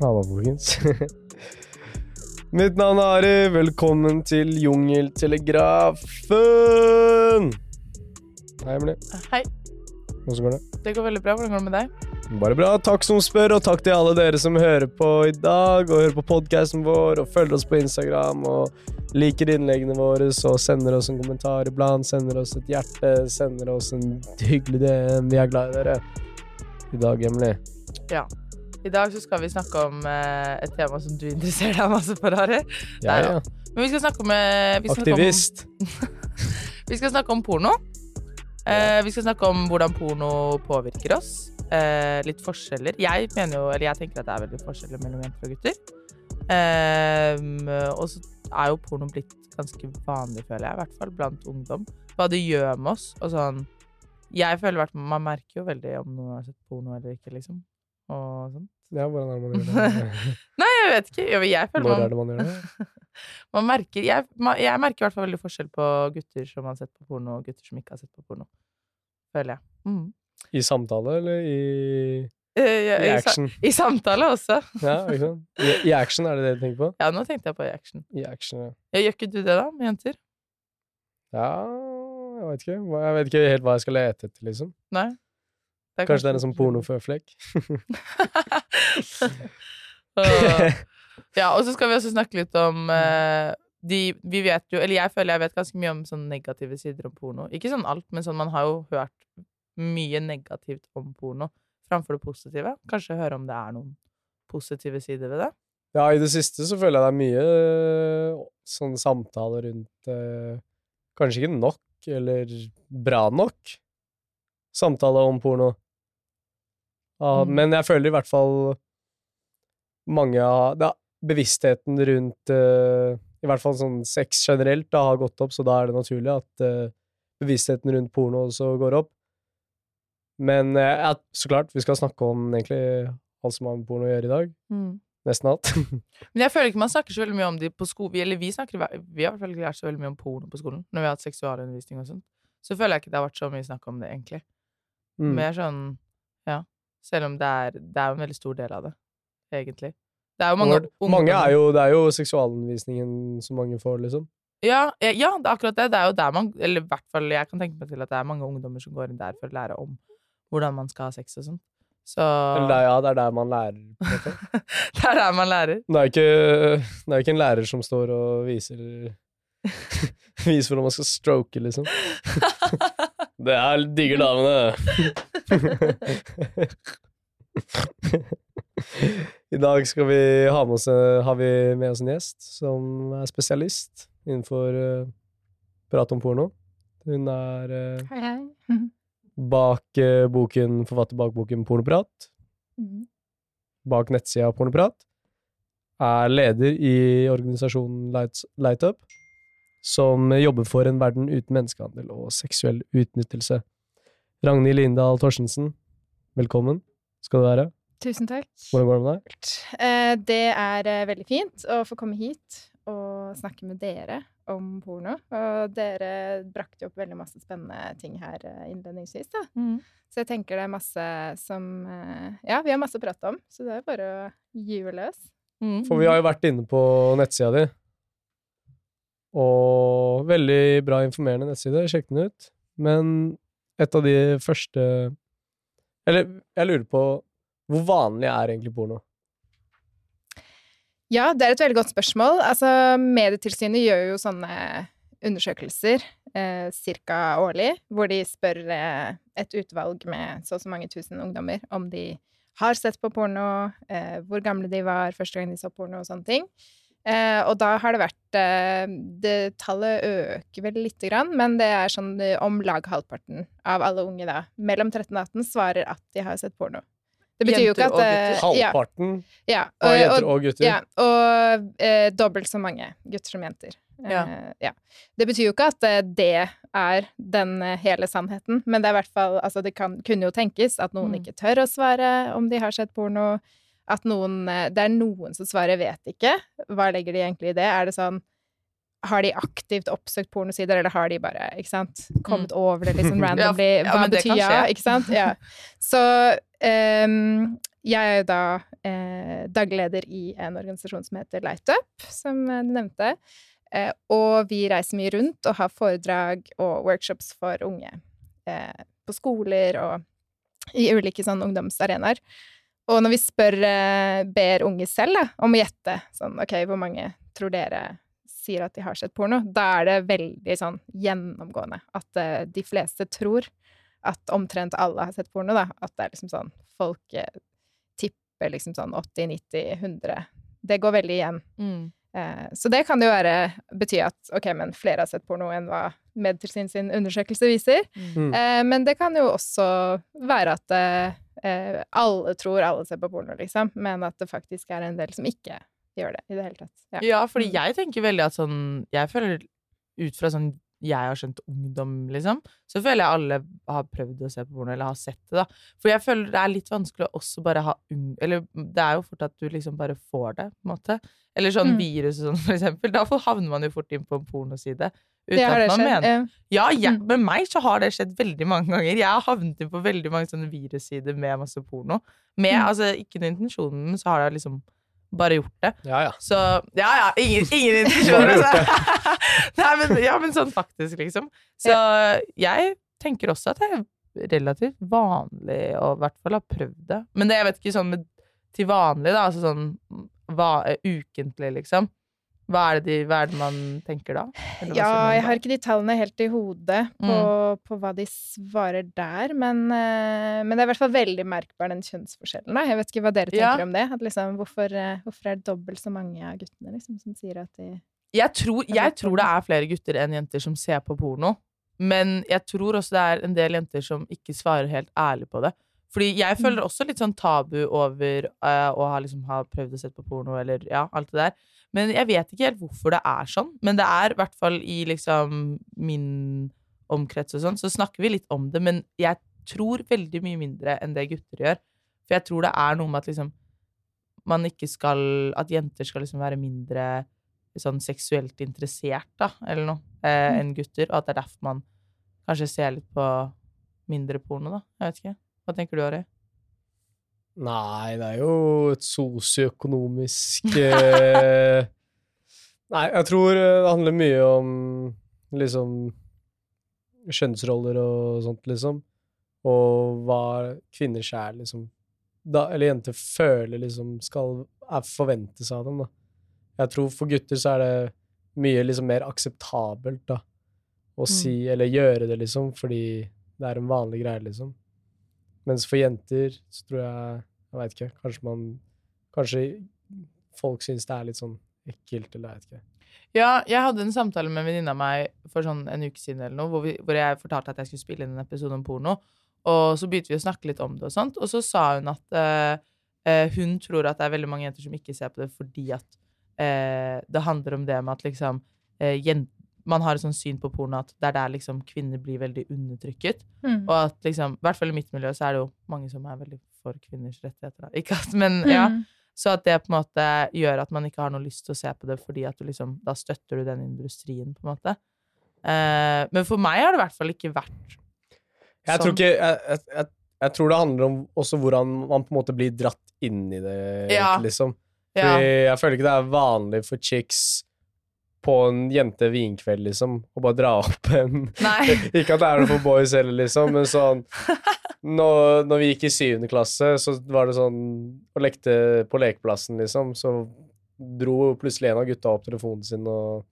Halla, folkens. Mitt navn er Ari. Velkommen til Jungeltelegrafen! Hei, Emilie. Hei. Hvordan går det? Det går veldig bra. Hvordan går det med deg? Bare bra. Takk som spør, og takk til alle dere som hører på i dag, og hører på podkasten vår, og følger oss på Instagram, og liker innleggene våre, og sender oss en kommentar iblant, sender oss et hjerte, sender oss en hyggelig DM. Vi er glad i dere. I dag, Emilie. Ja. I dag så skal vi snakke om eh, et tema som du interesserer deg masse for, Harry. Ja, ja. Men vi skal snakke om, eh, vi skal Aktivist. Snakke om, vi skal snakke om porno. Eh, vi skal snakke om hvordan porno påvirker oss. Eh, litt forskjeller. Jeg mener jo, eller jeg tenker at det er veldig forskjeller mellom jenter og gutter. Og så er jo porno blitt ganske vanlig, føler jeg, i hvert fall blant ungdom. Hva det gjør med oss. Og sånn Jeg føler hvert Man merker jo veldig om noen har sett porno eller ikke, liksom. Og sånt. Ja, hvordan er det man gjør det? Nei, jeg vet ikke. Jeg føler Når man, er det man gjør det? man merker jeg, jeg merker i hvert fall veldig forskjell på gutter som har sett på porno, og gutter som ikke har sett på porno. Føler jeg. Mm. I samtale, eller i, ja, i i, sa- I samtale også. Ja, ikke sant? I, I action, er det det du tenker på? Ja, nå tenkte jeg på i action. I action, ja. Ja, gjør ikke du det, da, med jenter? Ja, jeg vet ikke. Jeg vet ikke helt hva jeg skal lete etter, liksom. Nei? Kanskje det er en sånn pornoføflekk? Ja, og så skal vi også snakke litt om uh, de, Vi vet jo, eller jeg føler jeg vet ganske mye om sånne negative sider om porno. Ikke sånn alt, men sånn man har jo hørt mye negativt om porno framfor det positive. Kanskje høre om det er noen positive sider ved det. Ja, i det siste så føler jeg det er mye sånn samtaler rundt eh, Kanskje ikke nok, eller bra nok, samtale om porno. Ja, Mm. Men jeg føler i hvert fall mange av da, Bevisstheten rundt uh, i hvert fall sånn sex generelt da, har gått opp, så da er det naturlig at uh, bevisstheten rundt porno også går opp. Men øh, ja, så klart, vi skal snakke om egentlig alt som har med porno å gjøre i dag. Nesten alt. Men jeg føler ikke man snakker så veldig mye om det på skolen. Eller vi snakker Vi har ikke lært så veldig mye om porno på skolen når vi har hatt seksualundervisning og sånt. Så føler jeg ikke det har vært så mye snakk om det, egentlig. Mm. Mer sånn Ja. Selv om det er, det er en veldig stor del av det, egentlig. Det er jo mange Hvor, mange er jo, det er jo seksualundervisningen som mange får, liksom. Ja, ja, det er akkurat det. Det er jo der man Eller i hvert fall jeg kan tenke meg til at det er mange ungdommer som går inn der for å lære om hvordan man skal ha sex og sånn. Så det er, ja, det er der man lærer. Det er der man lærer. Er det er jo ikke en lærer som står og viser Viser hvordan man skal stroke, liksom. Det er digger damene. I dag skal vi ha med oss, har vi med oss en gjest som er spesialist innenfor uh, prat om porno. Hun er uh, Hei, hei. bak uh, boken, forfatter bak boken Pornoprat. Mm. bak nettsida Pornoprat, er leder i organisasjonen Lights, Light Up, som jobber for en verden uten menneskehandel og seksuell utnyttelse. Ragnhild Lindahl Torstensen, velkommen skal du være. Tusen takk. Hvordan går det med deg? Eh, Det er eh, veldig fint å få komme hit og snakke med dere om porno. Og dere brakte opp veldig masse spennende ting her eh, innledningsvis, da. Så jeg tenker det er masse som Ja, vi har masse å prate om, så det er bare å gyve løs. Mm. For vi har jo vært inne på nettsida di, og veldig bra informerende nettside, sjekk den ut. Men et av de første Eller jeg lurer på hvor vanlig er egentlig porno? Ja, det er et veldig godt spørsmål. Altså, Medietilsynet gjør jo sånne undersøkelser eh, ca. årlig, hvor de spør eh, et utvalg med så og så mange tusen ungdommer om de har sett på porno, eh, hvor gamle de var første gang de så porno og sånne ting. Eh, og da har det vært eh, det, Tallet øker vel lite grann, men det er sånn eh, om lag halvparten av alle unge da, mellom 13 og 18 svarer at de har sett porno. Det betyr jo ikke Jenter at og eh, ja, Halvparten ja, av jenter og gutter? ja, og eh, dobbelt så mange gutter som jenter. Ja. Eh, ja. Det betyr jo ikke at eh, det er den eh, hele sannheten, men det er i hvert fall Altså, det kan, kunne jo tenkes at noen Mm. ikke tør å svare om de har sett porno. At noen eh, Det er noen som svarer 'vet ikke'. Hva legger de egentlig i det? Er det sånn har de aktivt oppsøkt pornosider, eller har de bare ikke sant, kommet over det liksom randomly? Mm. Ja, ja, Hva betyr ja? Ikke sant? Ja. Så um, jeg er jo da eh, dagleder i en organisasjon som heter LightUp, som eh, du nevnte. Eh, og vi reiser mye rundt og har foredrag og workshops for unge eh, på skoler og i ulike sånn ungdomsarenaer. Og når vi spør, eh, ber unge selv da, om å gjette sånn OK, hvor mange tror dere sier at de har sett porno, da er det veldig sånn gjennomgående at uh, de fleste tror at omtrent alle har sett porno, da. At det er liksom sånn Folk uh, tipper liksom sånn 80, 90, 100. Det går veldig igjen. Mm. Eh, så det kan jo være bety at ok, men flere har sett porno enn hva Medtilsyn sin undersøkelse viser. Mm. Eh, men det kan jo også være at eh, alle tror alle ser på porno, liksom, men at det faktisk er en del som ikke gjør det i det hele tatt. Ja. Ja, fordi Mm. jeg tenker veldig at sånn Jeg føler ut fra sånn jeg har skjønt ungdom, liksom, så føler jeg alle har prøvd å se på porno, eller har sett det, da. For jeg føler det er litt vanskelig å også bare ha ung... Eller det er jo fort at du liksom bare får det, på en måte. Eller sånn Mm. virus og sånn, for eksempel. Da havner man jo fort inn på en pornoside. Uten at man skjedd. mener Ja. Ja, jeg, Mm. med meg så har det skjedd veldig mange ganger. Jeg har havnet inn på veldig mange sånne virussider med masse porno. Med, Mm. altså, ikke noen intensjonen, men så har det liksom bare gjort det. Ja, ja. Så ja, ja, ingen, ingen intensjoner. Altså. Nei, men, ja, men sånn faktisk, liksom. Så jeg tenker også at det er relativt vanlig å i hvert fall ha prøvd det. Men det, jeg vet ikke sånn med, til vanlig, da, altså sånn hva, ukentlig, liksom. Hva er, det de, hva er det man tenker da? Ja, jeg har ikke de tallene helt i hodet på, Mm. på hva de svarer der, men, eh, men det er i hvert fall veldig merkbar, den kjønnsforskjellen. Da. Jeg vet ikke hva dere tenker Ja. om det. Liksom, hvorfor, eh, hvorfor er det dobbelt så mange av guttene liksom, som sier at de Jeg tror, jeg tror det er flere gutter enn jenter som ser på porno. Men jeg tror også det er en del jenter som ikke svarer helt ærlig på det. Fordi jeg Mm. føler også litt sånn tabu over uh, å ha, liksom, ha prøvd å se på porno, eller ja, alt det der. Men jeg vet ikke helt hvorfor det er sånn. Men det er i hvert fall i liksom min omkrets og sånn, så snakker vi litt om det. Men jeg tror veldig mye mindre enn det gutter gjør. For jeg tror det er noe med at liksom man ikke skal At jenter skal liksom være mindre sånn seksuelt interessert, da, eller noe, eh, Mm. enn gutter. Og at det er derfor man kanskje ser litt på mindre porno, da. Jeg vet ikke. Hva tenker du, Ari? Nei, det er jo et sosioøkonomisk eh... Nei, jeg tror eh, det handler mye om liksom kjønnsroller og sånt, liksom. Og hva kvinner sjæl, liksom da, Eller jenter føler liksom skal er forventes av dem, da. Jeg tror for gutter så er det mye liksom mer akseptabelt, da, å si eller gjøre det, liksom, fordi det er en vanlig greie, liksom. Mens for jenter så tror jeg Jeg veit ikke. Kanskje man Kanskje folk syns det er litt sånn ekkelt, eller jeg vet ikke. Ja, jeg hadde en samtale med en venninne av meg for sånn en uke siden eller noe, hvor, vi, hvor jeg fortalte at jeg skulle spille inn en episode om porno. Og så begynte vi å snakke litt om det og sånt, og så sa hun at eh, eh, hun tror at det er veldig mange jenter som ikke ser på det fordi at eh, det handler om det med at liksom eh, jenter man har et sånt syn på porno at det er der liksom kvinner blir veldig undertrykket. Mm. Og at liksom, i hvert fall i mitt miljø, så er det jo mange som er veldig for kvinners rettigheter. Da. Ikke at, men ja. Mm. Så at det på en måte gjør at man ikke har noe lyst til å se på det, fordi at du liksom, da støtter du den industrien, på en måte. Eh, men for meg har det i hvert fall ikke vært Jeg tror sånn. ikke jeg, jeg, jeg, tror det handler om også hvordan man på en måte blir dratt inn i det, Ja. liksom. Ja. Jeg føler ikke det er vanlig for chicks på en jente-vinkveld, liksom, å bare dra opp en Ikke at det er noe for boys heller, liksom, men sånn når, når vi gikk i syvende klasse, så var det sånn Og lekte på lekeplassen, liksom, så dro plutselig en av gutta opp telefonen sin, og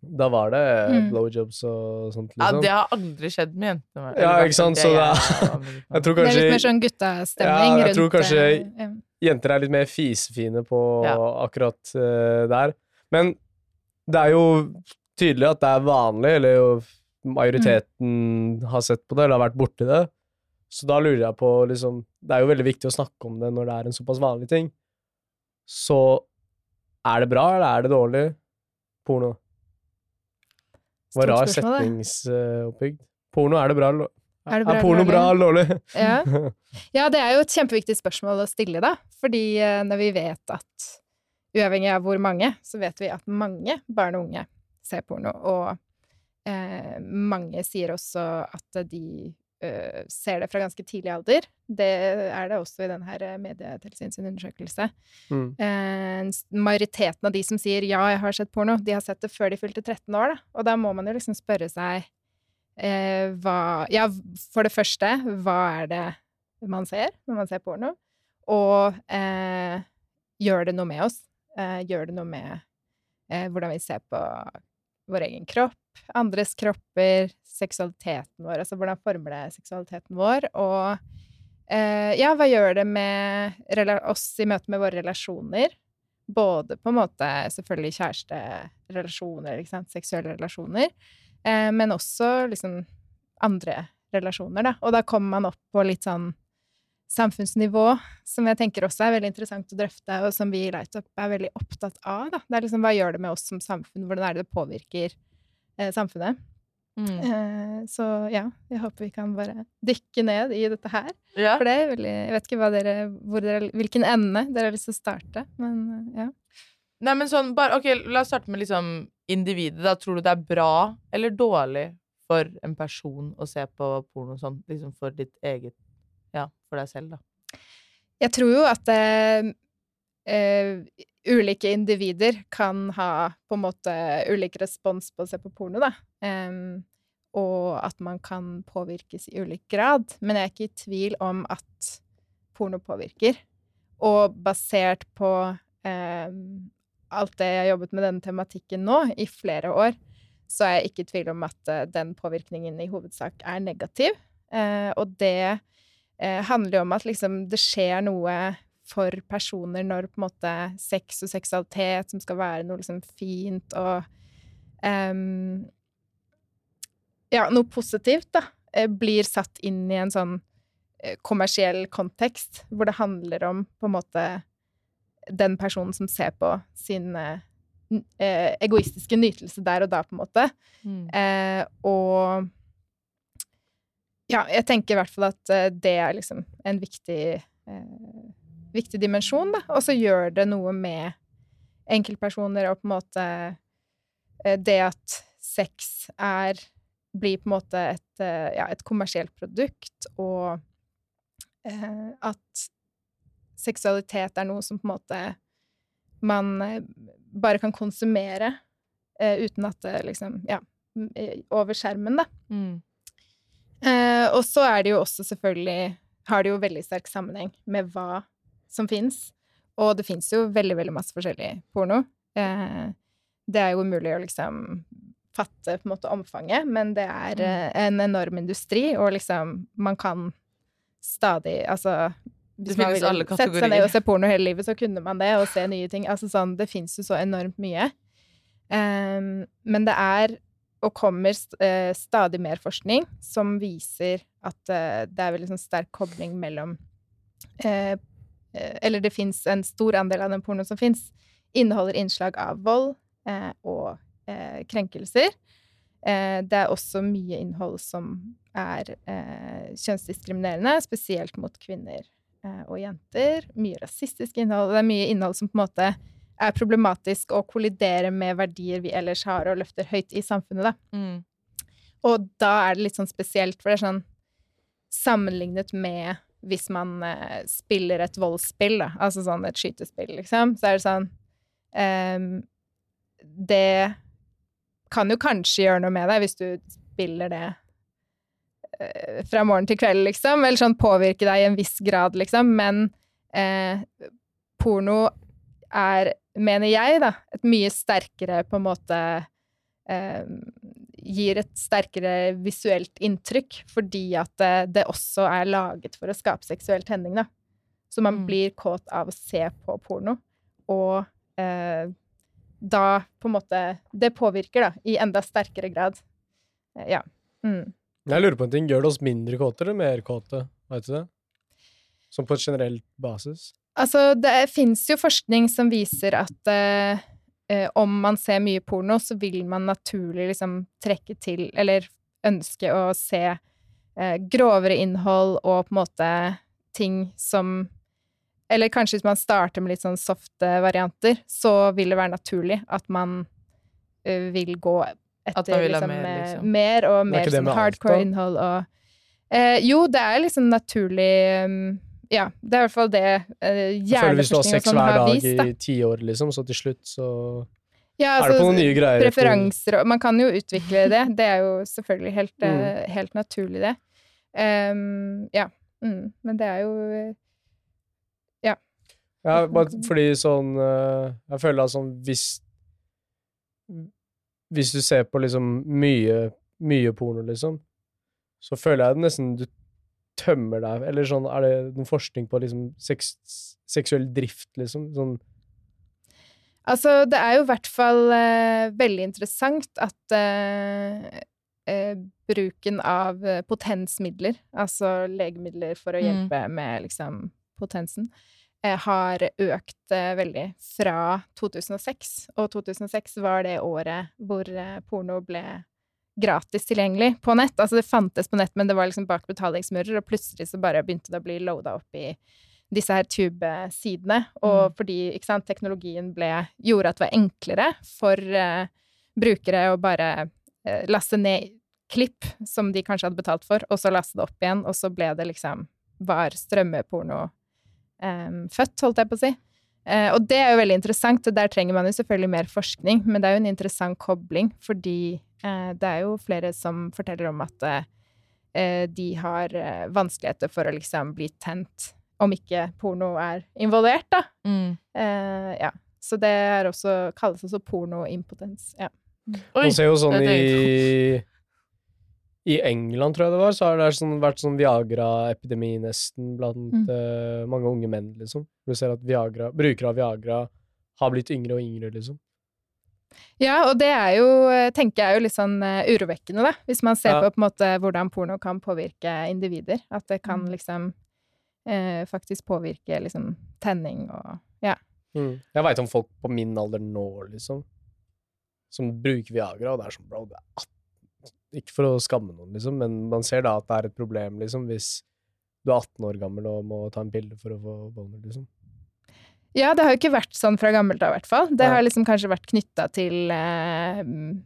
da var det Mm. blowjobs og sånt, Ja, liksom. det har aldri skjedd med jentene. Ja, ikke sant, så det det jeg er- tror Det er litt mer sånn guttastemning Ja, jeg tror kanskje- rundt, jenter er litt mer fisefine på Ja. akkurat uh, der. Men det er jo tydelig at det er vanlig, eller jo majoriteten har sett på det, eller har vært borti det. Så da lurer jeg på liksom Det er jo veldig viktig å snakke om det når det er en såpass vanlig ting. Så er det bra, eller er det dårlig? Porno. Var rar setningsoppbygd. Porno, er det bra eller Er det bra er porno bra eller dårlig? Ja. Ja, det er jo et kjempeviktig spørsmål å stille, da. Fordi eh, når vi vet at uavhengig av hvor mange, så vet vi at mange barn og unge ser porno. Og eh, mange sier også at de øh, ser det fra ganske tidlig alder. Det er det også i denne eh, Medietilsyn sin undersøkelse. Mm. Uh, majoriteten av de som sier 'ja, jeg har sett porno', de har sett det før de fylte 13 år, da. Og da må man jo liksom spørre seg uh, hva Ja, for det første, hva er det man ser når man ser porno? Og gjør det noe med oss? Gjør det noe med hvordan vi ser på vår egen kropp, andres kropper, seksualiteten vår? Altså hvordan former det seksualiteten vår? Og eh, ja, hva gjør det med oss i møte med våre relasjoner? Både på en måte selvfølgelig kjæresterelasjoner, ikke sant, seksuelle relasjoner, eh, men også liksom andre relasjoner, da. Og da kommer man opp på litt sånn samfunnsnivå, som jeg tenker også er veldig interessant å drøfte, og som vi i Lightup er veldig opptatt av, da. Det er liksom hva gjør det med oss som samfunn? Hvordan er det det påvirker samfunnet? Mm. Eh, så ja, jeg håper vi kan bare dykke ned i dette her. Ja. For det er veldig Jeg vet ikke dere, hvor dere, hvilken ende dere har lyst til å starte, men eh, ja. Nei, men sånn, bare, ok, La oss starte med liksom individet. da. Tror du det er bra eller dårlig for en person å se på porno sånn, liksom for ditt eget Ja, for deg selv, da. Jeg tror jo at eh, eh, ulike individer kan ha på en måte ulik respons på å se på porno, da. Em, og at man kan påvirkes i ulik grad. Men jeg er ikke i tvil om at porno påvirker. Og basert på em, alt det jeg har jobbet med denne tematikken nå i flere år, så er jeg ikke i tvil om at eh, den påvirkningen i hovedsak er negativ. Eh, og det handler jo om at liksom det skjer noe for personer når på en måte sex og seksualitet, som skal være noe liksom fint og um, Ja, noe positivt, da, eh, blir satt inn i en sånn eh, kommersiell kontekst, hvor det handler om på en måte den personen som ser på sin eh, eh, egoistiske nytelse der og da, på en måte. Eh, og ja, jeg tenker i hvert fall at det er liksom en viktig, eh, viktig dimensjon, da. Og så gjør det noe med enkeltpersoner og på en måte eh, det at sex er blir på en måte et, eh, ja, et kommersielt produkt, og eh, at seksualitet er noe som på en måte man eh, bare kan konsumere eh, uten at det liksom Ja, over skjermen, da. Mm. Eh, og så er det jo også selvfølgelig Har det jo veldig sterk sammenheng med hva som fins. Og det fins jo veldig, veldig masse forskjellig porno. Eh, det er jo umulig å liksom fatte på en måte omfanget, men det er Mm. eh, en enorm industri, og liksom man kan stadig Altså hvis man ville sette seg ned og se porno hele livet, så kunne man det, og se nye ting. Altså sånn, det fins jo så enormt mye. Um, men det er og kommer eh, stadig mer forskning som viser at uh, det er veldig sånn sterk kobling mellom eh, Eller det fins en stor andel av den pornoen som fins, inneholder innslag av vold eh, og eh, krenkelser. Eh, det er også mye innhold som er eh, kjønnsdiskriminerende, spesielt mot kvinner eh, og jenter. Mye rasistisk innhold. Det er mye innhold som på en måte er problematisk og kolliderer med verdier vi ellers har og løfter høyt i samfunnet, da. Mm. Og da er det litt sånn spesielt, for det er sånn Sammenlignet med hvis man eh, spiller et voldsspill, da, altså sånn et skytespill, liksom, så er det sånn um, Det kan jo kanskje gjøre noe med deg hvis du spiller det eh, fra morgen til kveld, liksom, eller sånn påvirke deg i en viss grad, liksom, men eh, porno er, mener jeg, da, et mye sterkere på en måte eh, Gir et sterkere visuelt inntrykk, fordi at det, det også er laget for å skape seksuell tenning, da. Så man Mm. blir kåt av å se på porno, og eh, da på en måte Det påvirker, da, i enda sterkere grad. Eh, ja. Mm. Jeg lurer på en ting. Gjør det oss mindre kåte eller mer kåte? Vet du det? Som på et generelt basis? Altså, det fins jo forskning som viser at eh, eh, om man ser mye porno, så vil man naturlig liksom trekke til Eller ønske å se eh, grovere innhold og på en måte ting som Eller kanskje hvis man starter med litt sånn softe varianter, så vil det være naturlig at man eh, vil gå etter vil liksom, mer, eh, liksom. mer og er mer sånn hardcore alt, innhold og Eh, jo, det er liksom naturlig um, Ja, det er i hvert fall det eh, Jeg føler hvis du har hjerneforskning sex hver dag vist. Da. i ti år, liksom, så til slutt så Ja, er det på noen nye greier. preferanser og Man kan jo utvikle det. Det er jo selvfølgelig helt, Mm. eh, helt naturlig, det. Um, ja. Mm, men det er jo Ja. Ja, bare fordi sånn øh, Jeg føler at sånn hvis Hvis du ser på liksom mye, mye porno, liksom, så føler jeg det nesten du tømmer deg Eller sånn, er det noen forskning på liksom seks, seksuell drift, liksom? Sånn Altså, det er jo i hvert fall eh, veldig interessant at eh, eh, bruken av eh, potensmidler, altså legemidler for å Mm. hjelpe med liksom potensen, eh, har økt eh, veldig fra 2006. Og 2006 var det året hvor eh, porno ble gratis tilgjengelig på nett. Altså det fantes på nett, men det var liksom bak betalingsmurer, og plutselig så bare begynte det å bli loada opp i disse her tubesidene. Og Mm. fordi ikke sant, teknologien ble, gjorde at det var enklere for uh, brukere å bare uh, laste ned klipp som de kanskje hadde betalt for, og så laste det opp igjen, og så ble det liksom Var strømmeporno um, født, holdt jeg på å si. Eh, og det er jo veldig interessant, og der trenger man jo selvfølgelig mer forskning, men det er jo en interessant kobling, fordi eh, det er jo flere som forteller om at eh, de har eh, vanskeligheter for å liksom bli tent om ikke porno er involvert, da. Mm. Eh, ja. Så det er også, kalles også pornoimpotens. Ja. Oi, Man ser jo sånn i I England, tror jeg det var, så har det sånn, vært sånn Viagra-epidemi nesten blant Mm. uh, mange unge menn, liksom. Du ser at Viagra, brukere av Viagra har blitt yngre og yngre, liksom. Ja, og det er jo, eh, tenker jeg, jo litt sånn uh, urovekkende, da. Hvis man ser Ja. på på en måte hvordan porno kan påvirke individer. At det kan Mm. liksom uh, faktisk påvirke liksom tenning og Ja. Jeg veit om folk på min alder nå, liksom, som bruker Viagra, og det er sånn, bro, det er 18 Ikke for å skamme noen, liksom, men man ser da at det er et problem, liksom, hvis du er 18 år gammel og må ta en pille for å få boner, liksom. Ja, det har jo ikke vært sånn fra gammelt av, i hvert fall. Det har liksom kanskje vært knytta til eh, mm,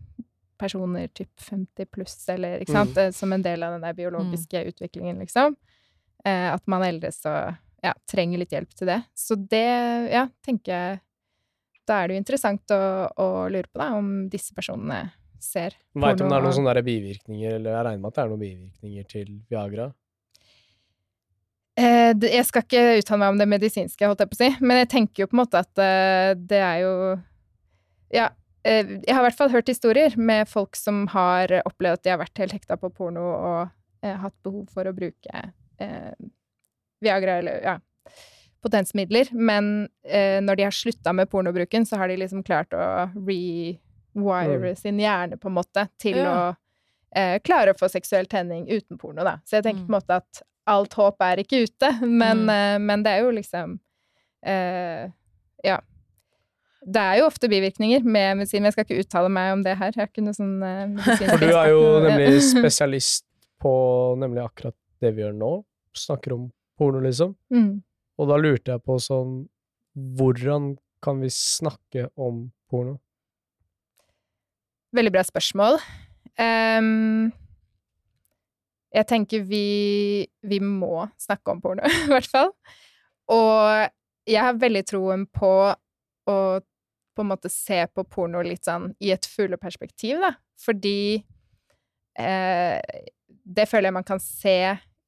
personer typ 50 pluss, eller ikke sant, mm. som en del av den der biologiske utviklingen, liksom. Eh, at man eldre og ja, trenger litt hjelp til det. Så det, ja, tenker jeg Da er det jo interessant å, å lure på, da, om disse personene ser Veit du om det er noen sånne bivirkninger, eller jeg regner med at det er noen bivirkninger til Viagra? Eh, jeg skal ikke uttale meg om det medisinske, holdt jeg på å si, men jeg tenker jo på en måte at eh, det er jo Ja. eh, jeg har i hvert fall hørt historier med folk som har opplevd at de har vært helt hekta på porno og hatt behov for å bruke eh, Viagra eller ja, potensmidler, men eh, når de har slutta med pornobruken, så har de liksom klart å rewire Mm. sin hjerne, på en måte, til Ja. å eh, klare å få seksuell tenning uten porno, da. Så jeg tenker Mm. på en måte at alt håp er ikke ute, men, Mm. eh, men det er jo liksom eh, Ja. Det er jo ofte bivirkninger med medisin, men jeg skal ikke uttale meg om det her. Jeg har ikke noe sånn eh, For du er jo nemlig spesialist på nemlig akkurat det vi gjør nå. Snakker om porno, liksom. mm. Og da lurte jeg på sånn Hvordan kan vi snakke om porno? Veldig bra spørsmål. Um, jeg tenker vi, vi må snakke om porno, i hvert fall. Og jeg har veldig troen på å på en måte se på porno litt sånn i et fugleperspektiv, da. Fordi eh, det føler jeg man kan se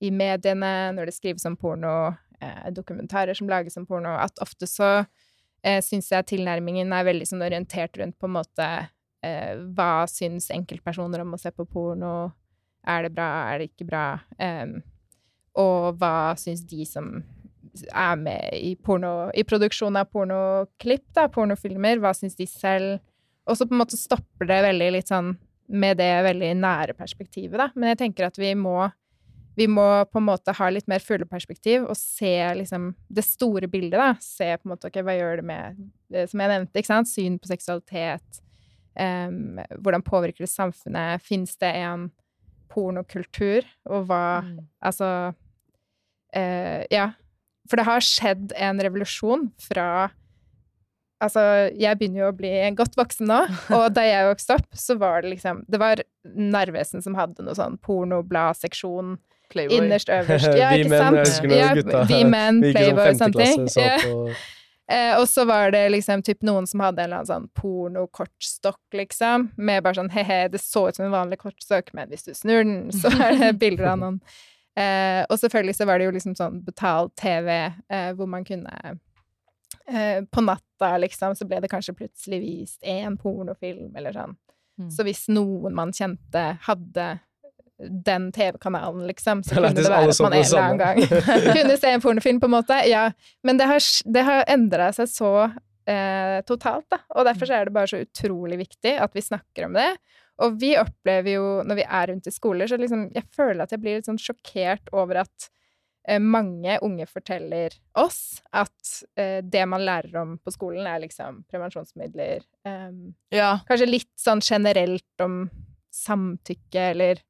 i mediene når det skrives om porno, eh, dokumentarer som lages om porno, at ofte så eh, syns jeg tilnærmingen er veldig sånn orientert rundt på en måte eh, hva syns enkeltpersoner om å se på porno? Er det bra, er det ikke bra? Em, og hva syns de som er med i, porno, i produksjon av pornoklipp, da, pornofilmer, hva syns de selv? Og så på en måte stopper det veldig litt sånn med det veldig nære perspektivet, da. Men jeg tenker at vi må vi må på en måte ha litt mer fugleperspektiv og se liksom det store bildet, da. Se på en måte ok, hva gjør det med som jeg nevnte, ikke sant? Syn på seksualitet. Em, hvordan påvirker det samfunnet? Fins det en pornokultur? Og hva Mm. Altså uh, Ja. For det har skjedd en revolusjon fra Altså, jeg begynner jo å bli godt voksen nå, og da jeg vokste opp, så var det liksom Det var Narvesen som hadde noe sånn pornobladseksjon Playboy. innerst øverst. Ja, ikke sant? Ja, vi menn, Playboy og sånne ting. så på Eh, og så var det liksom typ noen som hadde en eller annen sånn pornokortstokk, liksom, med bare sånn he-he, det så ut som en vanlig kortstokk, men hvis du snur den, så er det bilder av noen. Eh, og selvfølgelig så var det jo liksom sånn betalt TV, eh, hvor man kunne eh, På natta, liksom, så ble det kanskje plutselig vist én pornofilm, eller sånn. Mm. Så hvis noen man kjente, hadde den TV-kanalen, liksom, så kunne det være at man en eller annen gang kunne se en pornofilm, på en måte. Ja. Men det har, det har endra seg så eh, totalt, da. Og derfor er det bare så utrolig viktig at vi snakker om det. Og vi opplever jo, når vi er rundt i skoler, så liksom Jeg føler at jeg blir litt sånn sjokkert over at eh, mange unge forteller oss at eh, det man lærer om på skolen, er liksom prevensjonsmidler. em, Ja. kanskje litt sånn generelt om samtykke, eller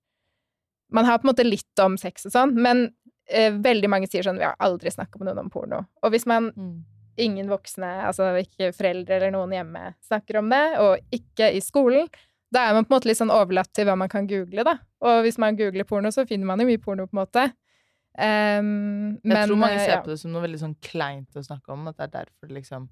Man har på en måte litt om sex og sånn, men eh, veldig mange sier sånn Vi har aldri snakka med noen om porno. Og hvis man Mm. ingen voksne, altså ikke foreldre eller noen hjemme, snakker om det, og ikke i skolen, da er man på en måte litt sånn overlatt til hva man kan google, da. Og hvis man googler porno, så finner man jo mye porno, på en måte. Um, Jeg men, tror mange eh, ser ja. på det som noe veldig sånn kleint å snakke om, at det er derfor det liksom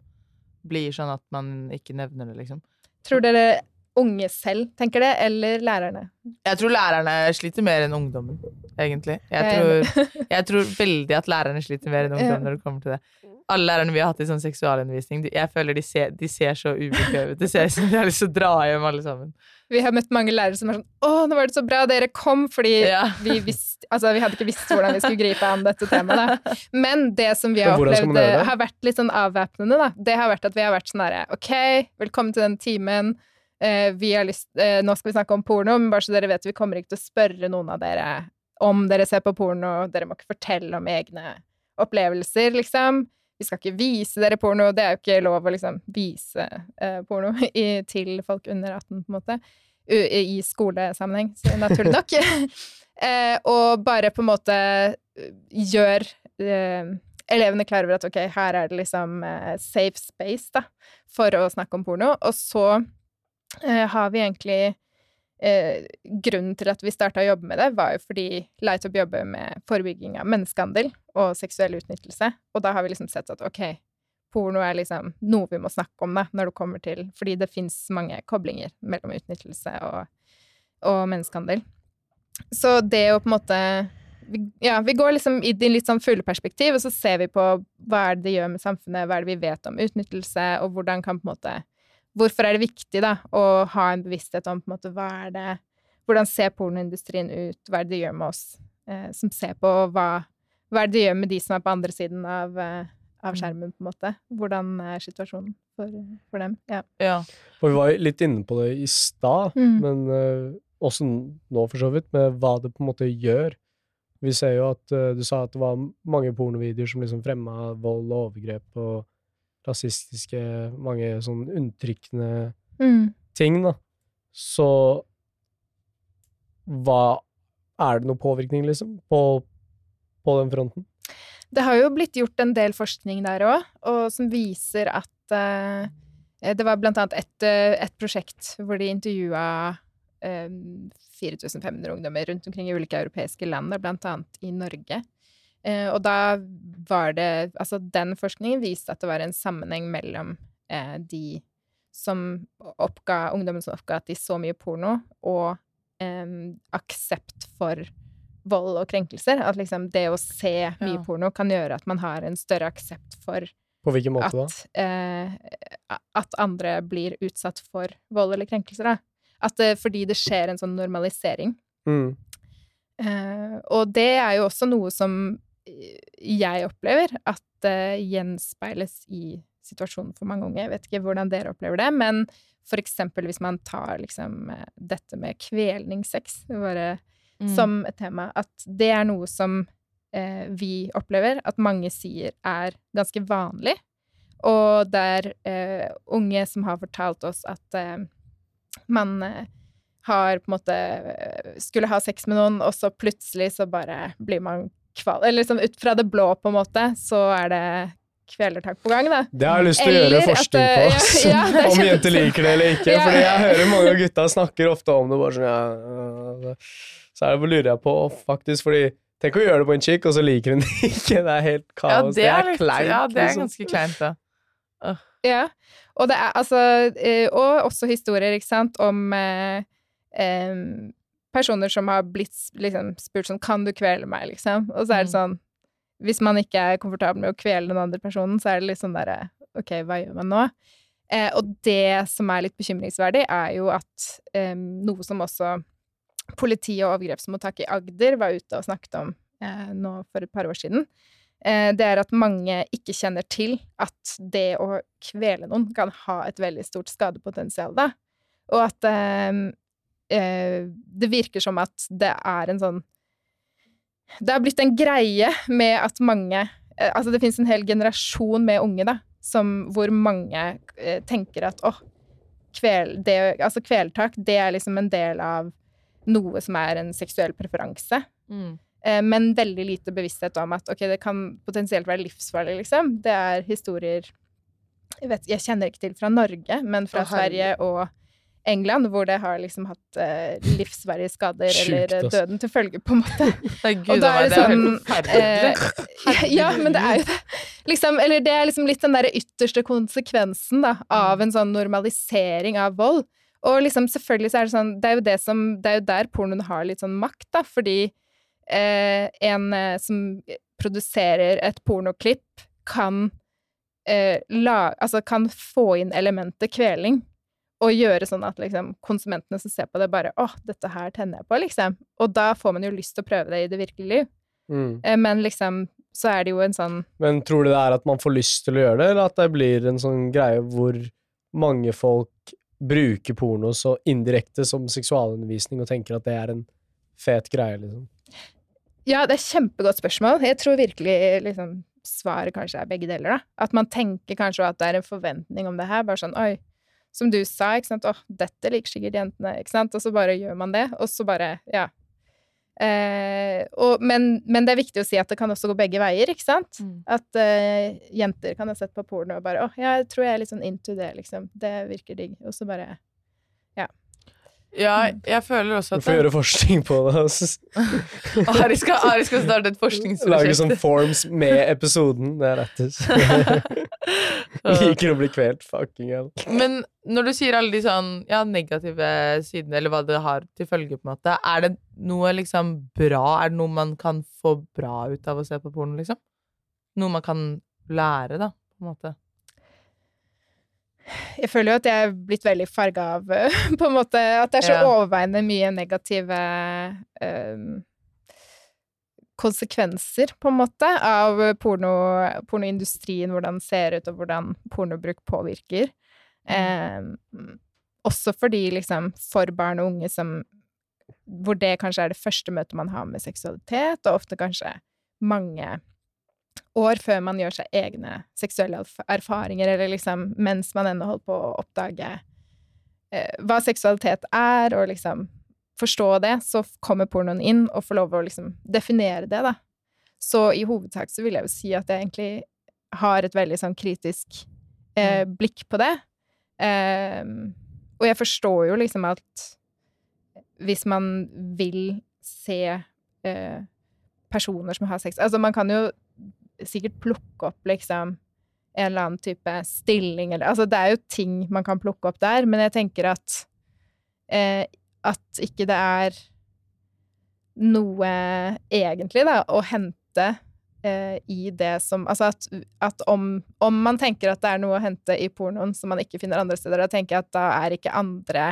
blir sånn at man ikke nevner det, liksom. Tror dere unge selv tenker det, eller lærerne? Jeg tror lærerne sliter mer enn ungdommen, egentlig. Jeg tror, jeg tror veldig at lærerne sliter mer enn ungdommen når det kommer til det. Alle lærerne vi har hatt i sånn seksualundervisning, jeg føler de ser, de ser så ubekvemme ut. Det ser ut som de har lyst til å dra hjem, alle sammen. Vi har møtt mange lærere som er sånn 'Å, nå var det så bra dere kom', fordi Ja. vi visste Altså, vi hadde ikke visst hvordan vi skulle gripe an dette temaet, da. Men det som vi har opplevd eh, har vært litt sånn avvæpnende, da, det har vært at vi har vært sånn herre OK, velkommen til den timen. Eh, vi har lyst, eh, nå skal vi snakke om porno, men bare så dere vet, vi kommer ikke til å spørre noen av dere om dere ser på porno. Dere må ikke fortelle om egne opplevelser, liksom. Vi skal ikke vise dere porno. Det er jo ikke lov å liksom vise eh, porno i, til folk under 18, på en måte. I skolesammenheng, så naturlig nok. eh, og bare på en måte gjør eh, elevene klar over at ok, her er det liksom safe space, da, for å snakke om porno. Og så har vi egentlig eh, Grunnen til at vi starta å jobbe med det, var jo fordi LightUp jobber med forebygging av menneskehandel og seksuell utnyttelse, og da har vi liksom sett at ok, porno er liksom noe vi må snakke om da, når det kommer til Fordi det fins mange koblinger mellom utnyttelse og, og menneskehandel. Så det å på en måte vi, Ja, vi går liksom i det litt sånn fugleperspektiv, og så ser vi på hva er det det gjør med samfunnet, hva er det vi vet om utnyttelse, og hvordan kan på en måte Hvorfor er det viktig, da, å ha en bevissthet om på en måte hva er det Hvordan ser pornoindustrien ut, hva er det det gjør med oss eh, som ser på, og hva, hva er det det gjør med de som er på andre siden av, eh, av skjermen, på en måte? Hvordan er situasjonen for, for dem? Ja. Ja. For vi var jo litt inne på det i stad, Mm. men uh, også nå for så vidt, med hva det på en måte gjør. Vi ser jo at uh, du sa at det var mange pornovideoer som liksom fremma vold og overgrep og rasistiske, mange sånn untrykkende ting, da. Så hva Er det noe påvirkning, liksom, på, på den fronten? Det har jo blitt gjort en del forskning der òg, og som viser at uh, Det var blant annet et, eh, et prosjekt hvor de intervjua eh, 4500 ungdommer rundt omkring i ulike europeiske land, blant annet i Norge. Eh, og da var det Altså, den forskningen viste at det var en sammenheng mellom eh, de som oppga Ungdommen som oppga at de så mye porno, og eh, aksept for vold og krenkelser. At liksom det å se mye Ja. porno kan gjøre at man har en større aksept for På hvilken måte da? at, eh, at andre blir utsatt for vold eller krenkelser. Da. At det, fordi det skjer en sånn normalisering. Mm. Eh, og det er jo også noe som eh, jeg opplever at det gjenspeiles i situasjonen for mange unge. Jeg vet ikke hvordan dere opplever det, men for eksempel hvis man tar liksom eh, dette med kvelningssex bare Mm. som et tema, at det er noe som eh, vi opplever at mange sier er ganske vanlig. Og det er eh, unge som har fortalt oss at eh, man eh, har på en måte eh, skulle ha sex med noen, og så plutselig så bare blir man kval... Eller liksom ut fra det blå, på en måte, så er det kvelertak på gang, da. Det har jeg lyst til å gjøre Eller at forskning det- på. ja, ja, er om jenter liker det eller ikke. Ja. Fordi jeg hører mange av gutta snakker ofte om det, bare sånn ja, Så er det, lurer jeg på, faktisk, fordi Tenk å gjøre det på en chick, og så liker hun det ikke. Det er helt Ja, kaos. det er, litt, kleint. ja, det er liksom. ganske kleint, da. Ja. Og det er altså eh, Og også historier, ikke sant, om eh, em, personer som har blitt liksom spurt sånn Kan du kvele meg, liksom? Og så er det Mm. sånn Hvis man ikke er komfortabel med å kvele den andre personen, så er det litt sånn derre OK, hva gjør man nå? Eh, og det som er litt bekymringsverdig, er jo at eh, noe som også politiet og overgrepsmottak i Agder var ute og snakket om eh, nå for et par år siden, eh, det er at mange ikke kjenner til at det å kvele noen kan ha et veldig stort skadepotensial, da. Og at eh, det virker som at det er en sånn Det har blitt en greie med at mange eh, Altså, det finnes en hel generasjon med unge, da, som, hvor mange eh, tenker at åh, kvel, det, altså kvelertak, det er liksom en del av noe som er en seksuell preferanse. Mm. Eh, men veldig lite bevissthet om at ok, det kan potensielt være livsfarlig, liksom. Det er historier jeg, vet, jeg kjenner ikke til fra Norge, men fra. Sverige og England, hvor det har liksom hatt eh, livsverdige skader Sjukt, eller eh, døden til følge, på en måte. Gud, Og da er det sånn eh, Ja, men det er jo det. Liksom, eller det er liksom litt den derre ytterste konsekvensen da, av en sånn normalisering av vold. Og liksom selvfølgelig så er det sånn Det er jo det som Det er jo der pornoen har litt sånn makt, da, fordi eh, en eh, som produserer et pornoklipp, kan eh, la Altså kan få inn elementet kveling. Og gjøre sånn at liksom, konsumentene som ser på det, bare 'Å, dette her tenner jeg på', liksom. Og da får man jo lyst til å prøve det i det virkelige liv. Mm. Eh, Men liksom, så er det jo en sånn Men tror du det er at man får lyst til å gjøre det, eller at det blir en sånn greie hvor mange folk bruker porno så indirekte som seksualundervisning og tenker at det er en fet greie, liksom? Ja, det er et kjempegodt spørsmål. Jeg tror virkelig liksom, svaret kanskje er begge deler, da. At man tenker kanskje at det er en forventning om det her. Bare sånn oi, som du sa, ikke sant. Åh, dette liker sikkert jentene, ikke sant. Og så bare gjør man det, og så bare ja. Eh, og, men, men det er viktig å si at det kan også gå begge veier, ikke sant. Mm. At eh, jenter kan ha sett på porno og bare åh, jeg tror jeg er litt sånn into det, liksom. Det virker digg. Og så bare Ja, jeg føler også at Du får gjøre forskning på det. Ari skal, Ari skal starte et Lage forskningsprosjekt. sånn forms med episoden. Det er lættis. Liker å bli kvelt. Fucking hell. Men når du sier alle de sånn ja, negative sidene, eller hva det har til følge, på en måte, er det noe liksom bra? Er det noe man kan få bra ut av å se på porno, liksom? Noe man kan lære, da, på en måte? Jeg føler jo at jeg er blitt veldig farga av på en måte At det er så Ja. overveiende mye negative um, konsekvenser, på en måte, av porno, pornoindustrien, hvordan den ser ut, og hvordan pornobruk påvirker. Eh, også fordi, liksom, for barn og unge som Hvor det kanskje er det første møtet man har med seksualitet, og ofte kanskje mange år før man gjør seg egne seksuelle erfaringer, eller liksom mens man ennå holder på å oppdage eh, hva seksualitet er, og liksom forstå det, så kommer pornoen inn og får lov å liksom definere det, da. Så i hovedsak så vil jeg jo si at jeg egentlig har et veldig sånn kritisk eh, blikk på det. Eh, og jeg forstår jo liksom at hvis man vil se eh, personer som har sex Altså, man kan jo sikkert plukke opp liksom en eller annen type stilling eller Altså, det er jo ting man kan plukke opp der, men jeg tenker at eh, at ikke det er noe egentlig, da, å hente eh, i det som Altså at, at om, om man tenker at det er noe å hente i pornoen som man ikke finner andre steder, da tenker jeg at da er ikke andre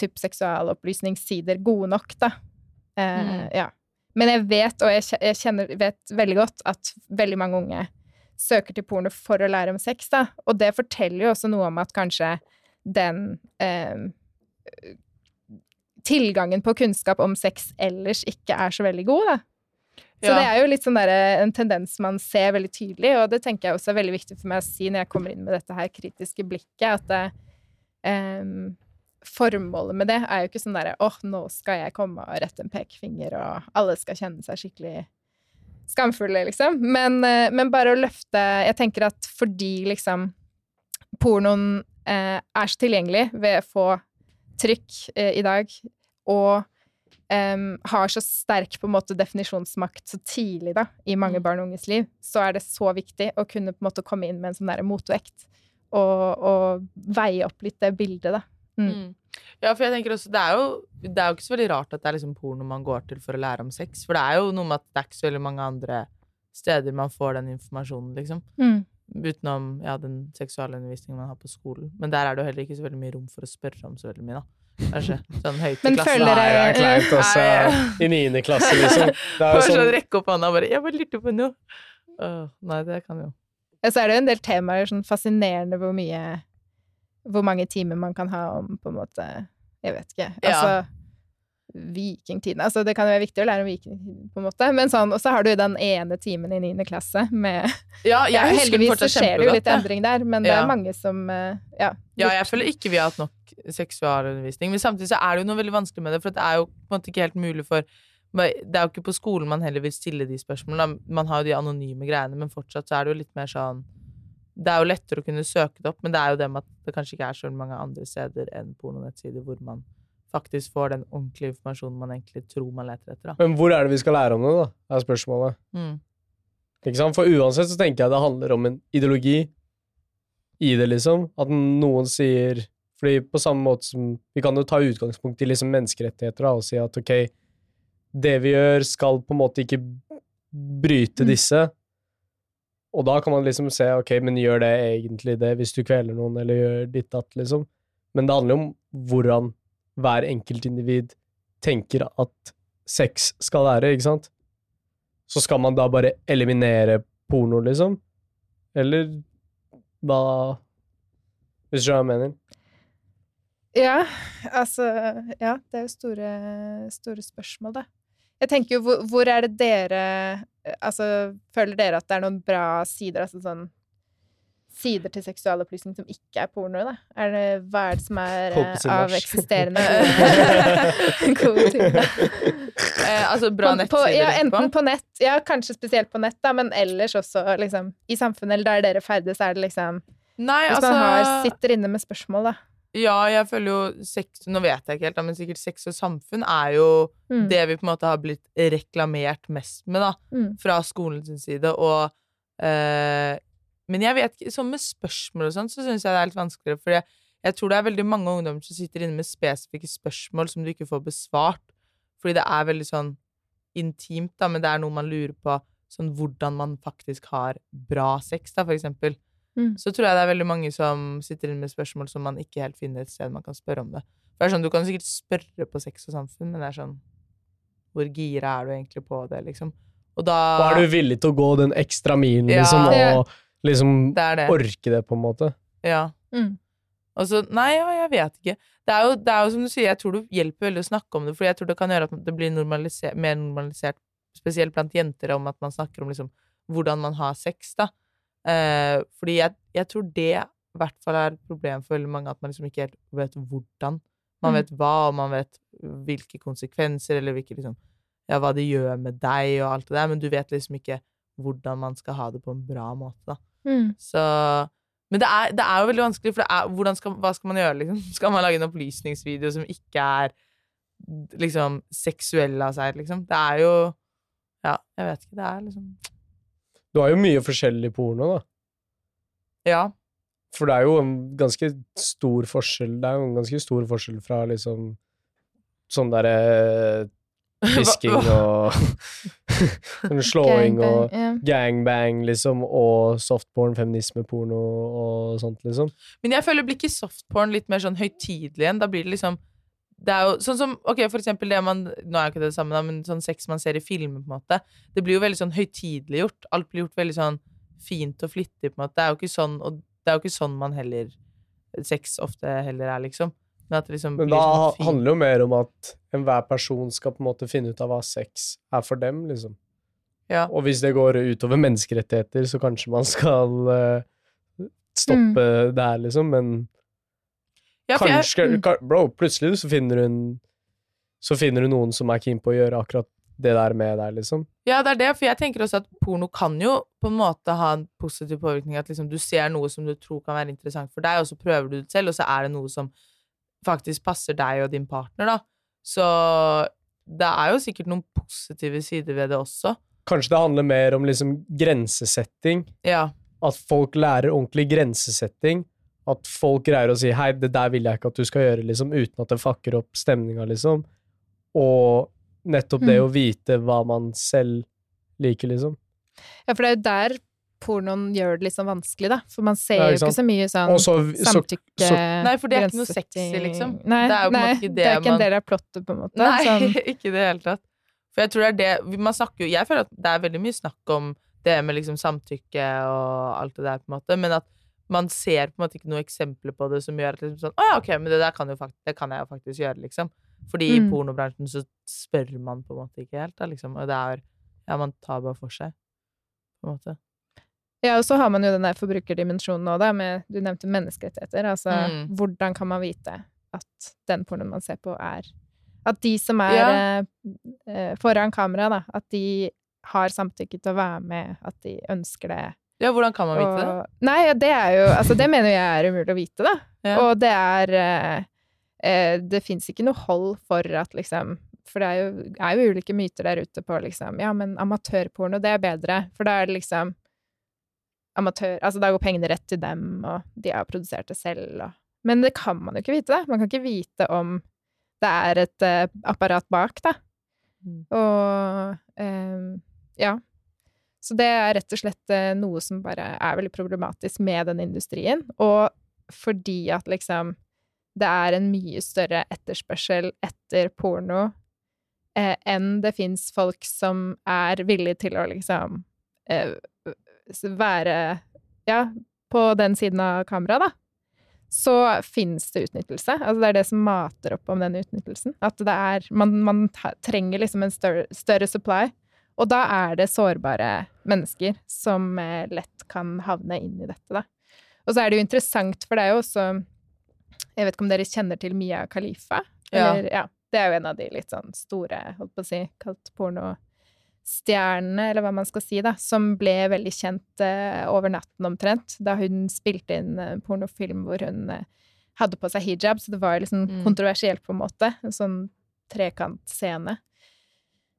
type seksualopplysningssider gode nok, da. Eh, Mm. Ja. Men jeg vet, og jeg kjenner, vet veldig godt, at veldig mange unge søker til porno for å lære om sex, da. Og det forteller jo også noe om at kanskje den eh, Tilgangen på kunnskap om sex ellers ikke er så veldig god, da. Så Ja. det er jo litt sånn der, en tendens man ser veldig tydelig, og det tenker jeg også er veldig viktig for meg å si når jeg kommer inn med dette her kritiske blikket, at det, em, formålet med det er jo ikke sånn derre åh, nå skal jeg komme og rette en pekefinger, og alle skal kjenne seg skikkelig skamfulle, liksom. Men, eh, men bare å løfte Jeg tenker at fordi liksom pornoen eh, er så tilgjengelig ved å få trykk eh, i dag, og Um, har så sterk på en måte definisjonsmakt så tidlig da, i mange Mm. barn og unges liv, så er det så viktig å kunne på en måte komme inn med en sånn der motvekt og, og veie opp litt det bildet, da. Mm. Mm. Ja, for jeg tenker også, det er, jo, det er jo ikke så veldig rart at det er liksom porno man går til for å lære om sex. For det er jo noe med at det er ikke så veldig mange andre steder man får den informasjonen, liksom. Mm. Utenom ja, den seksualundervisningen man har på skolen. Men der er det jo heller ikke så veldig mye rom for å spørre om så veldig mye, da. Kanskje. Sånn høyt i klassen. Dere... Nei, det er kleint også. Nei, ja. I niende klasse, liksom. Det er Bare jo sånn sånn rekke opp hånda og bare 'Jeg bare lurte på noe'. Åh, nei, det kan jo Ja, så er det jo en del temaer sånn fascinerende hvor mye Hvor mange timer man kan ha om på en måte Jeg vet ikke. Ja. Altså Vikingtiden. Altså, det kan jo være viktig å lære om vikingtiden, på en måte, men sånn Og så har du den ene timen i niende klasse med Ja, jeg ja, Heldigvis så skjer det jo litt endring der, men det er mange som eh, Ja. Ja, jeg føler ikke vi har hatt nok seksualundervisning. Men samtidig så er det jo noe veldig vanskelig med det, for det er jo på en måte ikke helt mulig for Det er jo ikke på skolen man heller vil stille de spørsmålene. Man har jo de anonyme greiene, men fortsatt så er det jo litt mer sånn Det er jo lettere å kunne søke det opp, men det er jo det med at det kanskje ikke er så mange andre steder enn pornonettsider hvor man faktisk får den ordentlige informasjonen man egentlig tror man leter etter. Da. Men hvor er det vi skal lære om det, da? Er spørsmålet. Mm. Ikke sant? For uansett så tenker jeg det handler om en ideologi i det, liksom. At noen sier Fordi på samme måte som Vi kan jo ta utgangspunkt i liksom menneskerettigheter da, og si at ok, det vi gjør, skal på en måte ikke bryte Mm. Og da kan man liksom se ok, men gjør det egentlig det hvis du kveler noen, eller gjør ditt datt, liksom. Men det handler jo om hvordan hver enkeltindivid tenker at sex skal være, ikke sant? Så skal man da bare eliminere porno, liksom? Eller da Hvis du skjønner hva jeg mener? Ja, altså Ja, det er jo store, store spørsmål, da. Jeg tenker jo, hvor, hvor er det dere Altså, føler dere at det er noen bra sider, altså sånn Sider til seksualopplysning som ikke er porno, da? Er det, hva er det som er eh, av eksisterende gode, ting? Eh, altså bra På- på, ja, enten på nett, ja, kanskje spesielt på nett, da, men ellers også liksom i samfunnet, eller der dere ferdes, er det liksom Nei, Hvis altså man har, sitter inne med spørsmål, da. Ja, jeg føler jo sex Nå vet jeg ikke helt, men sikkert sex og samfunn er jo Mm. det vi på en måte har blitt reklamert mest med, da. Mm. Fra skolens side. Og eh, Men jeg vet ikke Sånn med spørsmål og sånn, så syns jeg det er litt vanskeligere. For jeg, jeg tror det er veldig mange ungdommer som sitter inne med spesifikke spørsmål som du ikke får besvart. Fordi det er veldig sånn intimt, da, men det er noe man lurer på. Sånn hvordan man faktisk har bra sex, da, for eksempel. Mm. Så tror jeg det er veldig mange som sitter inne med spørsmål som man ikke helt finner et sted man kan spørre om det. For det er sånn, Du kan sikkert spørre på sex og samfunn, men det er sånn Hvor gira er du egentlig på det, liksom? Og da Da er du villig til å gå den ekstra milen, Ja. liksom, og liksom Det det. orke det, på en måte? Ja. Mm. Og så, nei, ja, jeg vet ikke. Det er, jo, det er jo som du sier, jeg tror det hjelper veldig å snakke om det, for jeg tror det kan gjøre at det blir normalisert, mer normalisert, spesielt blant jenter, om at man snakker om liksom hvordan man har sex, da. Eh, fordi jeg, jeg tror det i hvert fall er et problem for veldig mange, at man liksom ikke helt vet hvordan. Man Mm. vet hva, og man vet hvilke konsekvenser, eller hvilke liksom Ja, hva det gjør med deg, og alt det der, men du vet liksom ikke hvordan man skal ha det på en bra måte, da. Mm. Så Men det er, det er jo veldig vanskelig, for det er, skal, hva skal man gjøre, liksom? Skal man lage en opplysningsvideo som ikke er liksom seksuell av seg, liksom? Det er jo Ja, jeg vet ikke. Det er liksom Du har jo mye forskjellig porno, da. Ja. For det er jo en ganske stor forskjell Det er jo en ganske stor forskjell fra liksom sånn derre Fisking og sånn slåing og Gangbang, liksom, og softporn, feminismeporno og sånt, liksom. Men jeg føler blir ikke softporn litt mer sånn høytidelig igjen? Da blir det liksom det er jo sånn som, ok, for eksempel det man Nå er jo ikke det det samme, da, men sånn sex man ser i filmer, på en måte. Det blir jo veldig sånn høytideliggjort. Alt blir gjort veldig sånn fint og flittig, på en måte. Det er jo ikke sånn, og det er jo ikke sånn man heller Sex ofte heller er, liksom. Men at det liksom Men blir da sånn handler det jo mer om at enhver person skal på en måte finne ut av hva sex er for dem, liksom. Ja. Og hvis det går utover menneskerettigheter, så kanskje man skal uh, stoppe det her, liksom, men Ja, for jeg- mm. Bro, plutselig så finner du Så finner hun noen som er keen på å gjøre akkurat det der med deg, liksom. Ja, det er det, for jeg tenker også at porno kan jo på en måte ha en positiv påvirkning. At liksom du ser noe som du tror kan være interessant for deg, og så prøver du det selv, og så er det noe som faktisk passer deg og din partner, da. Så det er jo sikkert noen positive sider ved det også. Kanskje det handler mer om liksom grensesetting. Ja. At folk lærer ordentlig grensesetting. At folk greier å si 'hei, det der vil jeg ikke at du skal gjøre', liksom, uten at det fucker opp stemninga, liksom. Og nettopp det Mm. å vite hva man selv liker, liksom. Ja, for det er jo der pornoen gjør det litt sånn vanskelig, da. For man ser Ja, jo ikke så mye sånn så, så samtykke så- Nei, for det er ikke noe sexy, liksom. Nei, Det er jo nei, ikke det er ikke man- en del av plottet, på en måte. Nei, Sånn, ikke i det hele tatt. For jeg tror det er det Man snakker jo Jeg føler at det er veldig mye snakk om det med liksom samtykke og alt det der, på en måte, men at man ser på en måte ikke noen eksempler på det som gjør at liksom sånn Å ja, ok, men det der kan, jo fakt det kan jeg jo faktisk gjøre, liksom. Fordi i Mm. pornobransjen så spør man på en måte ikke helt, da, liksom. Og det er Ja, man tar bare for seg, på en måte. Ja, og så har man jo den der forbrukerdimensjonen òg, da, med Du nevnte menneskerettigheter. Altså, Mm. hvordan kan man vite at den pornoen man ser på, er At de som er Ja. eh, eh, foran kamera, da, at de har samtykke til å være med, at de ønsker det. Ja, hvordan kan man vite det? Og- Nei, det er jo Altså, det mener jeg er umulig å vite, da. Ja. Og det er eh, eh, Det fins ikke noe hold for at liksom For det er jo, er jo ulike myter der ute på liksom Ja, men amatørporno, det er bedre. For da er det liksom amatør Altså, da går pengene rett til dem, og de har produsert det selv, og Men det kan man jo ikke vite, da. Man kan ikke vite om det er et eh, apparat bak, da. Mm. Og eh, ja. Så det er rett og slett eh, noe som bare er veldig problematisk med den industrien. Og fordi at liksom det er en mye større etterspørsel etter porno eh, enn det fins folk som er villige til å liksom eh, være ja, på den siden av kameraet, da. Så fins det utnyttelse. Altså det er det som mater opp om den utnyttelsen. At det er Man, man trenger liksom en større, større supply. Og da er det sårbare mennesker som eh, lett kan havne inn i dette, da. Og så er det jo interessant, for det er jo også Jeg vet ikke om dere kjenner til Mia Khalifa? Eller, ja. Det er jo en av de litt sånn store, holdt på å si, kalt pornostjernene, eller hva man skal si, da, som ble veldig kjent eh, over natten omtrent, da hun spilte inn en pornofilm hvor hun eh, hadde på seg hijab, så det var liksom Mm. kontroversielt på en måte. En sånn trekantscene.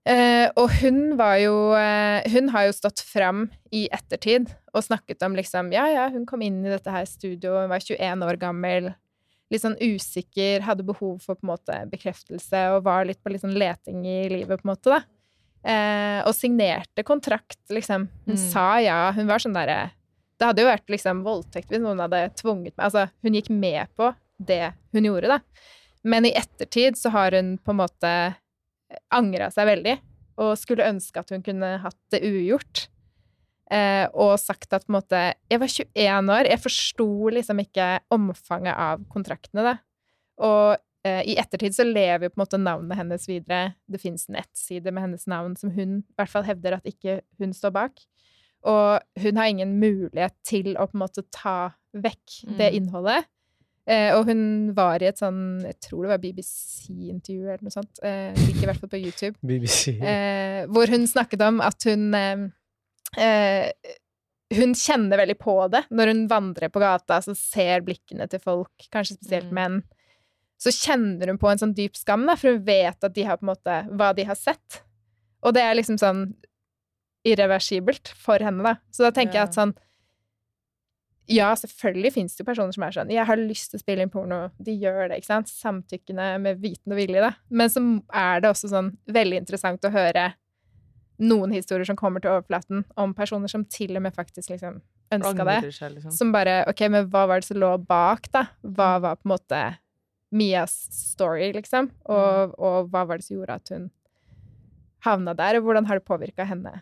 Eh, og hun var jo eh, Hun har jo stått fram i ettertid og snakket om liksom Ja, ja, hun kom inn i dette her studioet, hun var 21 år gammel, litt sånn usikker, hadde behov for på en måte bekreftelse og var litt på litt sånn leting i livet, på en måte, da. Eh, og signerte kontrakt, liksom. Hun Mm. sa ja. Hun var sånn derre Det hadde jo vært liksom voldtekt hvis noen hadde tvunget meg Altså, hun gikk med på det hun gjorde, da. Men i ettertid så har hun på en måte angra seg veldig, og skulle ønske at hun kunne hatt det ugjort. Eh, og sagt at på en måte Jeg var 21 år, jeg forsto liksom ikke omfanget av kontraktene, da. Og eh, i ettertid så lever jo på en måte navnet hennes videre. Det fins nettsider med hennes navn som hun i hvert fall hevder at ikke hun står bak. Og hun har ingen mulighet til å på en måte ta vekk det Mm. innholdet. Eh, og hun var i et sånn Jeg tror det var BBC-intervju eller noe sånt. Eh, ligger i hvert fall på YouTube. BBC. Eh, hvor hun snakket om at hun eh, Hun kjenner veldig på det når hun vandrer på gata, så ser blikkene til folk, kanskje spesielt Mm. menn. Så kjenner hun på en sånn dyp skam, da, for hun vet at de har på en måte hva de har sett. Og det er liksom sånn irreversibelt for henne, da. Så da tenker Ja. jeg at sånn Ja, selvfølgelig finnes det jo personer som er sånn 'Jeg har lyst til å spille inn porno.' De gjør det, ikke sant? Samtykkende med viten og vilje, da. Men så er det også sånn veldig interessant å høre noen historier som kommer til overflaten, om personer som til og med faktisk liksom ønska det. Seg, liksom. Som bare OK, men hva var det som lå bak, da? Hva var på en måte Mias story, liksom? Og, og hva var det som gjorde at hun havna der, og hvordan har det påvirka henne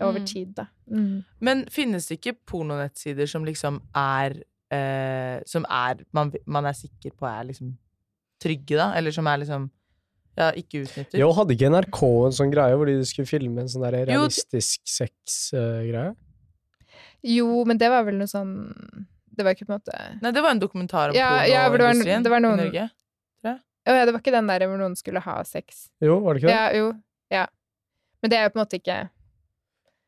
over Mm. tid, da? Mm. Men finnes det ikke pornonettsider som liksom er eh, Som er man, man er sikker på er liksom trygge, da? Eller som er liksom Ja, ikke utnytter? Jo, hadde ikke NRK en sånn greie hvor de skulle filme en sånn der realistisk sexgreie? Jo, men det var vel noe sånn Det var ikke på en måte Nei, det var en dokumentar om Ja, ja, for det var- pornoindustrien ja, noen- i Norge. Å ja, det var ikke den der hvor noen skulle ha sex. jo, var det ikke det? Ja, jo. Ja. Men det er jo på en måte ikke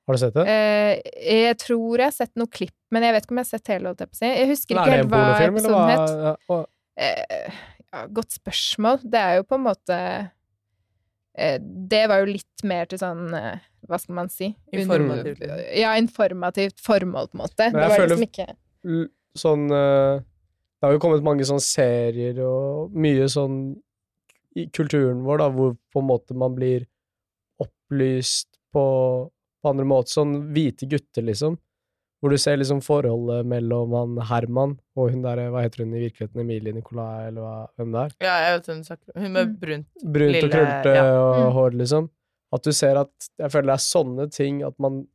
Har du sett det? eh, Jeg tror jeg har sett noe klipp, men jeg vet ikke om jeg har sett hele, jeg. Jeg husker ikke er det helt en hva episoden het. Og- Eh, ja, godt spørsmål. Det er jo på en måte eh, Det var jo litt mer til sånn eh, Hva skal man si? Informativt. Under- Ja, informativt formål, på en måte. Men Det var føler- liksom ikke sånn Det har jo kommet mange sånne serier og mye sånn i kulturen vår, da, hvor på en måte man blir opplyst på, på andre måter. Sånn hvite gutter, liksom. Hvor du ser liksom forholdet mellom han Herman og hun der, hva heter hun i virkeligheten, Emilie Nicolai, eller hva, hvem det er? Ja, jeg vet hvem du snakker om. Hun med brunt, brunt Brunt og Lille- krulte ja. og Mm. hår, liksom. At du ser at Jeg føler det er sånne ting at man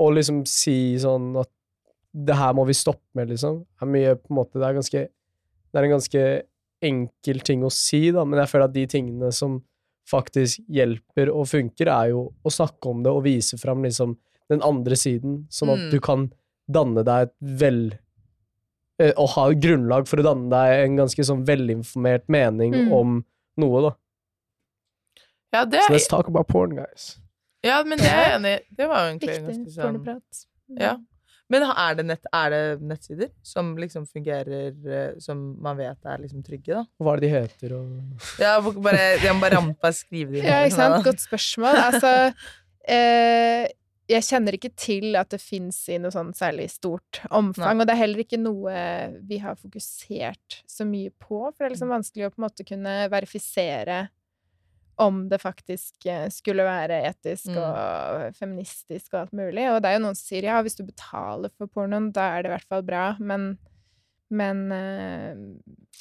Å liksom si sånn at det her må vi stoppe med, liksom, er mye på en måte Det er ganske Det er en ganske enkel ting å si, da, men jeg føler at de tingene som faktisk hjelper og funker, er jo å snakke om det og vise fram liksom den andre siden, sånn at Mm. du kan danne deg et vel eh, Å ha grunnlag for å danne deg en ganske sånn velinformert mening Mm. om noe, da. Ja, det Så let's talk about porn, guys. ja, men det er jeg enig i. Det var jo egentlig ganske sånn. Ja. Men er det, nett, er det nettsider som liksom fungerer eh, Som man vet er liksom trygge, da? Hva er det de heter, og Ja, bare, jeg må bare rampa skrive det inn. Ja, ikke sant? Godt spørsmål. Altså eh, Jeg kjenner ikke til at det fins i noe sånn særlig stort omfang, Nei. og det er heller ikke noe vi har fokusert så mye på, for det er liksom Mm. vanskelig å på en måte kunne verifisere om det faktisk eh, skulle være etisk Mm. og feministisk og alt mulig. Og det er jo noen som sier ja, hvis du betaler for pornoen, da er det i hvert fall bra, men men eh,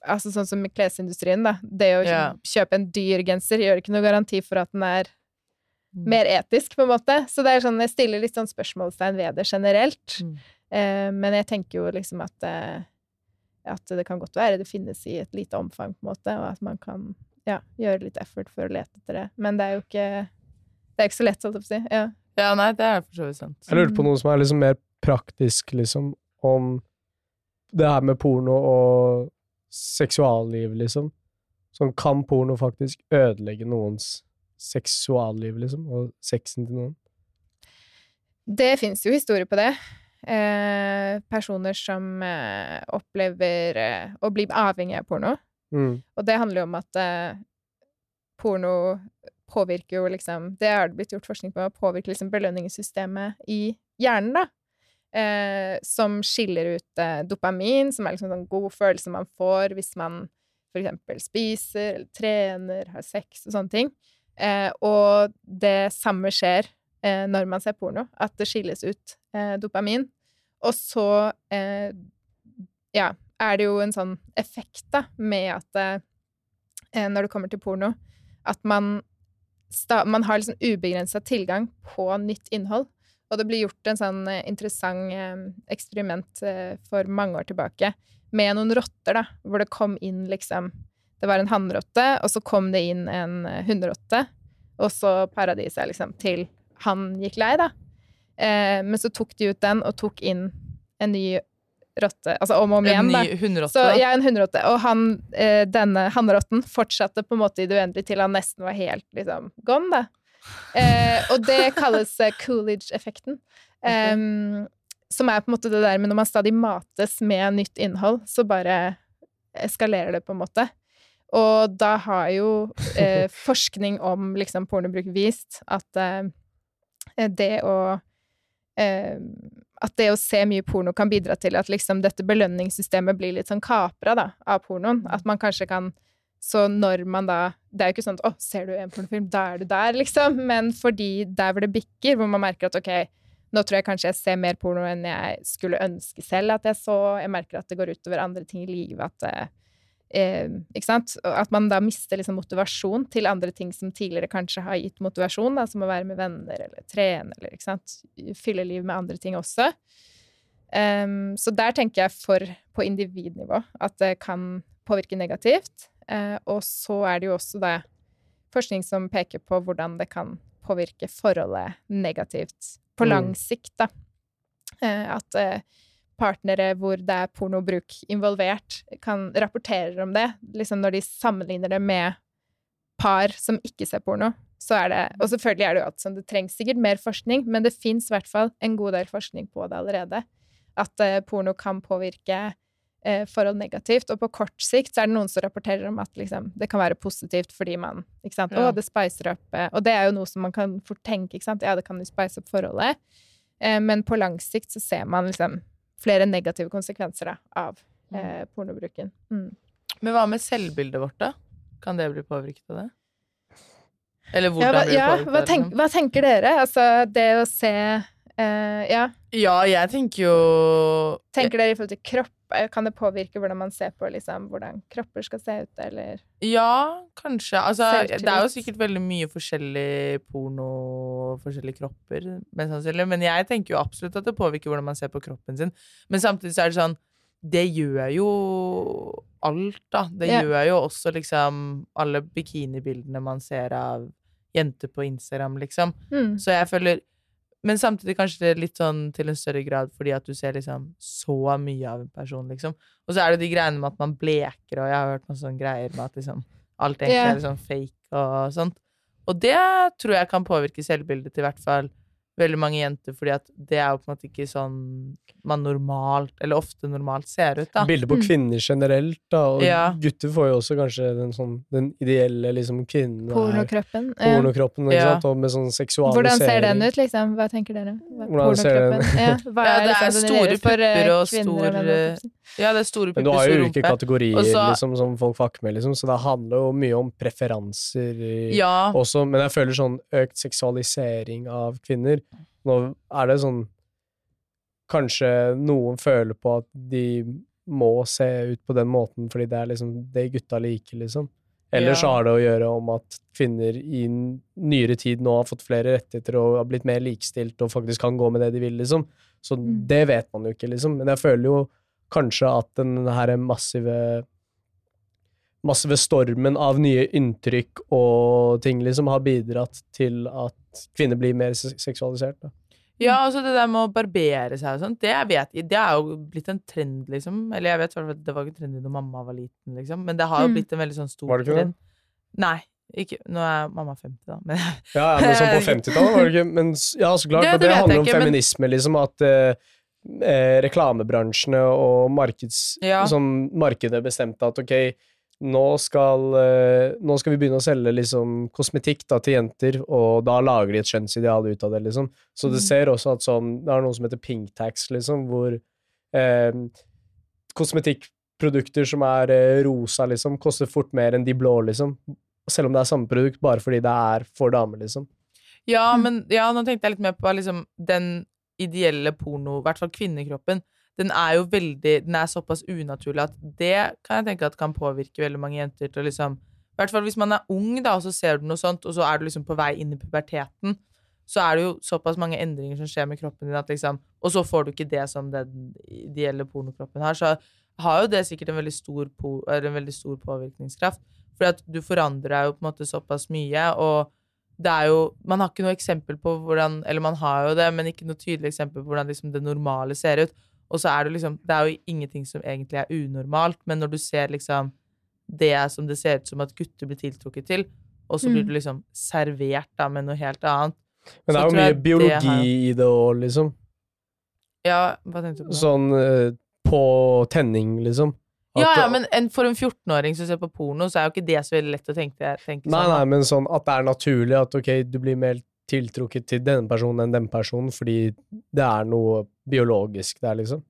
altså sånn som i klesindustrien, da. Det å Ja. kjøpe en dyr genser gjør ikke noe garanti for at den er Mm. mer etisk, på en måte. Så det er sånn, jeg stiller litt sånn spørsmålstegn ved det generelt. Mm. Eh, men jeg tenker jo liksom at, eh, at det kan godt være det finnes i et lite omfang, på en måte, og at man kan ja, gjøre litt effort for å lete etter det. Men det er jo ikke det er ikke så lett, holdt jeg på å si. Ja. Ja, nei, det er for så vidt sant. Jeg lurte på noe som er liksom mer praktisk, liksom, om det her med porno og seksualliv, liksom. Sånn, kan porno faktisk ødelegge noens seksualliv, liksom, og sexen til noen? Det fins jo historier på det. Eh, personer som eh, opplever eh, å bli avhengig av porno. Mm. Og det handler jo om at eh, porno påvirker jo liksom Det har det blitt gjort forskning på, påvirker liksom belønningssystemet i hjernen, da. Eh, som skiller ut eh, dopamin, som er liksom en sånn god følelse man får hvis man for eksempel spiser eller trener, har sex og sånne ting. Eh, og det samme skjer eh, når man ser porno, at det skilles ut eh, dopamin. Og så eh, ja, er det jo en sånn effekt da, med at eh, når det kommer til porno, at man, man har liksom ubegrensa tilgang på nytt innhold. Og det ble gjort en sånn eh, interessant eh, eksperiment eh, for mange år tilbake med noen rotter, da, hvor det kom inn liksom Det var en hannrotte, og så kom det inn en eh, hunnrotte, og så para de seg liksom til han gikk lei, da. Eh, men så tok de ut den og tok inn en ny rotte, altså om og om igjen, da. hundrotte. Så jeg er en hundrotte, og han, eh, denne hannrotten fortsatte på en måte i det uendelige til han nesten var helt liksom gone, da. Eh, og det kalles eh, Coolidge-effekten. Em, som er på en måte det der med når man stadig mates med nytt innhold, så bare eskalerer det på en måte. Og da har jo eh, forskning om liksom pornobruk vist at eh, det å eh, At det å se mye porno kan bidra til at liksom dette belønningssystemet blir litt sånn kapra da, av pornoen. At man kanskje kan Så når man da Det er jo ikke sånn at 'Å, ser du en pornofilm, da er du der', liksom. Men fordi der hvor det bikker, hvor man merker at ok, nå tror jeg kanskje jeg ser mer porno enn jeg skulle ønske selv at jeg så. Jeg merker at det går utover andre ting i livet. At, eh, ikke sant? At man da mister liksom motivasjon til andre ting som tidligere kanskje har gitt motivasjon, da, som å være med venner eller trene eller ikke sant? fylle liv med andre ting også. Um, så der tenker jeg for på individnivå at det kan påvirke negativt. Uh, og så er det jo også da forskning som peker på hvordan det kan påvirke forholdet negativt på Mm. lang sikt, da. Uh, at eh, partnere hvor det er pornobruk involvert, kan rapportere om det. Liksom når de sammenligner det med par som ikke ser porno, så er det Og selvfølgelig er det jo alt sånn, det trengs sikkert mer forskning, men det fins i hvert fall en god del forskning på det allerede. At eh, porno kan påvirke eh, forhold negativt. Og på kort sikt så er det noen som rapporterer om at liksom, det kan være positivt fordi man ikke sant? Ja. Å, det spicer opp eh, Og det er jo noe som man kan fort tenke, ikke sant. Ja, det kan jo spice opp forholdet. Eh, men på lang sikt så ser man liksom flere negative konsekvenser da, av eh, pornobruken. Mm. Men hva med selvbildet vårt, da? Kan det bli påvirket av det? Eller Ja, hvordan hva, blir det ja hva, tenk, liksom? hva tenker dere? Altså, det å se eh, Ja, Ja, jeg tenker jo tenker dere i forhold til kropp? Eh, Kan det påvirke hvordan man ser på liksom, hvordan kropper skal se ut, eller Ja, kanskje. Altså, det er jo sikkert veldig mye forskjellig porno, forskjellige kropper. Men jeg tenker jo absolutt at det påvirker hvordan man ser på kroppen sin. Men samtidig så er det sånn Det gjør jo alt, da. Det Ja. gjør jo også liksom alle bikinibildene man ser av jenter på Instagram, liksom. mm. Så jeg føler Men samtidig kanskje litt sånn til en større grad fordi at du ser liksom så mye av en person, liksom. Og så er det de greiene med at man bleker, og jeg har hørt noen sånne greier med at liksom alt egentlig yeah. er liksom fake og sånt. Og det tror jeg kan påvirke selvbildet til i hvert fall veldig mange jenter, fordi at det er jo på en måte ikke sånn man normalt, eller ofte normalt, ser ut, da. Bilder på Mm. kvinner generelt, da, og Ja. gutter får jo også kanskje den, sånn, den ideelle liksom kvinnen er Pornokroppen. Ja. pornokroppen, ikke Ja. sant, og med sånn seksualisering. Hvordan ser den ut, liksom? Hva tenker dere? Hva, Hvordan ser den- ut? Ja, hva Ja, det er liksom store eh, pupper og stor, Ja, det er store Men du har jo ulike kategorier Også, liksom, som folk fucker med, liksom, så det handler jo mye om preferanser Ja. også. Men jeg føler sånn økt seksualisering av kvinner Nå er det sånn Kanskje noen føler på at de må se ut på den måten fordi det er liksom det gutta liker, liksom. Eller så Ja. har det å gjøre om at kvinner i nyere tid nå har fått flere rettigheter og har blitt mer likestilt og faktisk kan gå med det de vil, liksom. Så Mm. det vet man jo ikke, liksom. Men jeg føler jo kanskje at den her massive massive stormen av nye inntrykk og ting liksom har bidratt til at kvinner blir mer se- seksualisert. Da. Ja, altså det der med å barbere seg og sånt, det jeg vet Det er jo blitt en trend, liksom. Eller jeg vet at det var ikke trendy når mamma var liten, liksom. Men det har jo Mm. blitt en veldig sånn stor Var det ikke det? trend. Nei. Ikke, nå er mamma 50, da. Men Ja, ja, men sånn på 50-tallet var det ikke Men ja, så klart. Det- det det handler om feminisme, men- liksom. At eh, eh, reklamebransjene og markeds, Ja. sånn, markedet bestemte at ok, nå skal, eh, nå skal vi begynne å selge liksom kosmetikk da, til jenter, og da lager de et skjønnsideal ut av det, liksom. Så det Mm. ser også at sånn Det er noe som heter pink tax, liksom, hvor eh, kosmetikkprodukter som er eh, rosa, liksom, koster fort mer enn de blå, liksom. Selv om det er samme produkt, bare fordi det er for damer, liksom. Ja, Mm. men ja, nå tenkte jeg litt mer på liksom, den ideelle porno, i hvert fall kvinnekroppen. Den er jo veldig Den er såpass unaturlig at det kan jeg tenke at kan påvirke veldig mange jenter til å liksom I hvert fall hvis man er ung, da, og så ser du noe sånt, og så er du liksom på vei inn i puberteten, så er det jo såpass mange endringer som skjer med kroppen din at liksom Og så får du ikke det som den ideelle pornokroppen har, så har jo det sikkert en veldig stor, en veldig stor påvirkningskraft. Fordi at du forandrer deg jo på en måte såpass mye, og det er jo Man har ikke noe eksempel på hvordan Eller man har jo det, men ikke noe tydelig eksempel på hvordan liksom det normale ser ut. Og så er det liksom Det er jo ingenting som egentlig er unormalt, men når du ser liksom det som det ser ut som at gutter blir tiltrukket til, og så blir Mm. du liksom servert da med noe helt annet. Men det er jo mye biologi har- i det òg, liksom. Ja, hva tenkte du på? Sånn eh, på tenning, liksom. At ja, ja, men en, for en 14-åring som ser på porno, så er jo ikke det så veldig lett å tenke, tenke Nei, sånn. nei, men sånn at det er naturlig at ok, du blir mer tiltrukket til denne personen enn den personen, fordi det er noe biologisk der, liksom.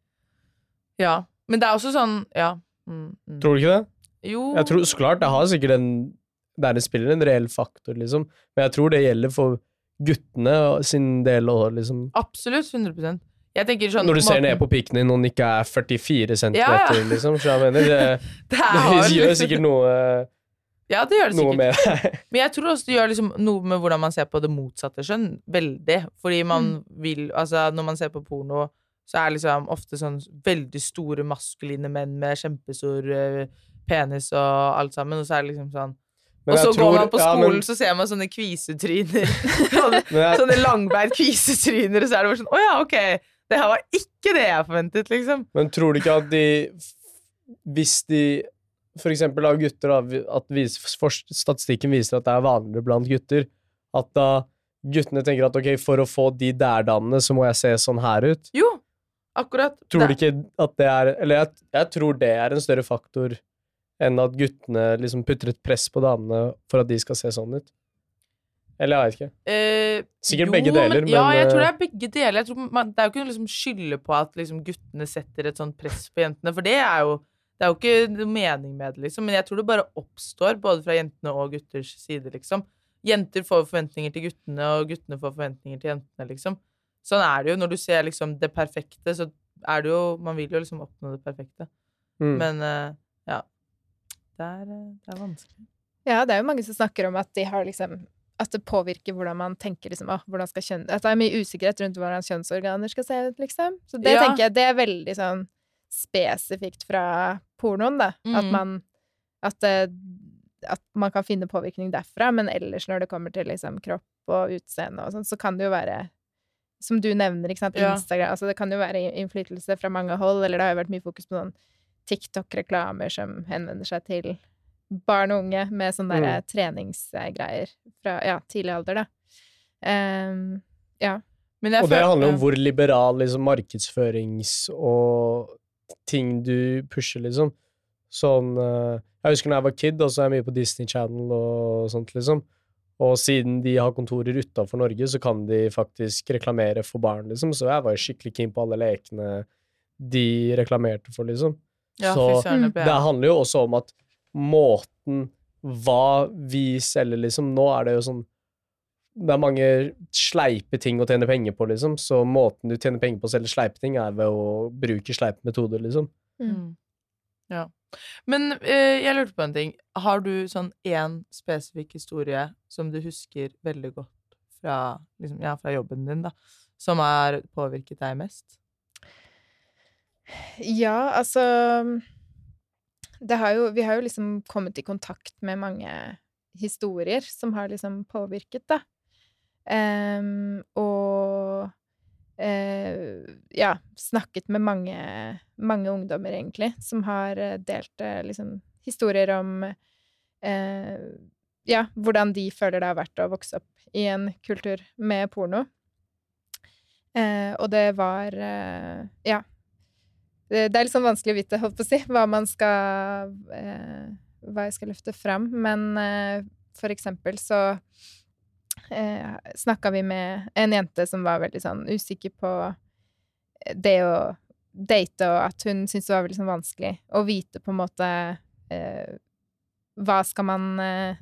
Ja. Men det er også sånn Ja. Mm, mm. Tror du ikke det? Jo. Jeg tror så klart det har sikkert en Det er- spiller en reell faktor, liksom. Men jeg tror det gjelder for guttene sin del òg, liksom. Absolutt. 100 Jeg tenker sånn Når du ser ned på pikken din og den ikke er 44 cm, Ja, ja. liksom. Så jeg mener, det, Det det gjør sikkert noe, Ja, det gjør det sikkert. Men jeg tror også det gjør liksom noe med hvordan man ser på det motsatte skjønn. Veldig. Fordi man vil Altså, når man ser på porno, så er liksom ofte sånn veldig store maskuline menn med kjempestor eh, penis og alt sammen, og så er det liksom sånn Men Og så tror- går man på ja, skolen, men- så ser man sånne kvisetryner. sånne, jeg- sånne langbeint kvisetryner, og så er det bare sånn Å ja, ok. Det her var ikke det jeg forventet, liksom. Men tror du ikke at de Hvis de for eksempel av gutter, da, at vis, statistikken viser at det er vanligere blant gutter, At da guttene tenker at ok, for å få de der-danene, så må jeg se sånn her ut. Jo, akkurat. Tror du ikke at det er Eller jeg, jeg tror det er en større faktor enn at guttene liksom putter et press på damene for at de skal se sånn ut. Eller jeg vet ikke. Eh, Sikkert jo, begge deler, men, Ja, jeg tror det eh, er begge deler. Jeg tror man, det er jo ikke noe liksom skylde på at liksom, guttene setter et sånt press på jentene, for det er jo det er jo ikke noe mening med det, liksom. Men jeg tror det bare oppstår, både fra jentene og gutters side, liksom. Jenter får forventninger til guttene, og guttene får forventninger til jentene, liksom. Sånn er det jo. Når du ser liksom det perfekte, så er det jo Man vil jo liksom oppnå det perfekte. mm. Men uh, ja. Det er, eh, det er vanskelig. Ja, det er jo mange som snakker om at de har liksom at det påvirker hvordan man tenker liksom, å, hvordan skal kjønn... At det er mye usikkerhet rundt hvordan kjønnsorganer skal se ut, liksom. Så det Ja. tenker jeg, det er veldig sånn spesifikt fra pornoen, da. At Mhm. man at, at man kan finne påvirkning derfra, men ellers når det kommer til liksom kropp og utseende og sånn, så kan det jo være som du nevner, ikke sant, Ja. Instagram altså Det kan jo være innflytelse fra mange hold, eller det har jo vært mye fokus på sånn TikTok-reklamer som henvender seg til barn og unge med sånne der Mm. treningsgreier fra ja, tidlig alder, da. Um, ja. Og det handler om hvor liberal liksom, markedsførings- og ting du pusher, liksom. Sånn eh, Jeg husker da jeg var kid, og så er jeg mye på Disney Channel og sånt, liksom. Og siden de har kontorer utafor Norge, så kan de faktisk reklamere for barn, liksom. Så jeg var jo skikkelig keen på alle lekene de reklamerte for, liksom. Ja, så det det handler jo også om at måten hva vi selger, liksom Nå er det jo sånn Det er mange sleipe ting å tjene penger på, liksom. Så måten du tjener penger på å selge sleipe ting, er ved å bruke sleipe metoder, liksom. Mm. Ja. Men eh, jeg lurte på en ting. Har du sånn én spesifikk historie som du husker veldig godt fra, liksom, ja, fra jobben din, da, som har påvirket deg mest? Ja, altså har jo, Vi har jo liksom kommet i kontakt med mange historier som har liksom påvirket, da. Um, og uh, ja, snakket med mange, mange ungdommer, egentlig, som har eh, delt uh, liksom historier om uh, ja, hvordan de føler det har vært å vokse opp i en kultur med porno. Og det var Ja. Det, det er litt sånn vanskelig å vite, holdt på å si, hva man skal eh, Hva jeg skal løfte fram. Men eh, for eksempel så eh, snakka vi med en jente som var veldig sånn usikker på det å date, og at hun syntes det var veldig sånn vanskelig å vite på en måte eh, Hva skal man eh,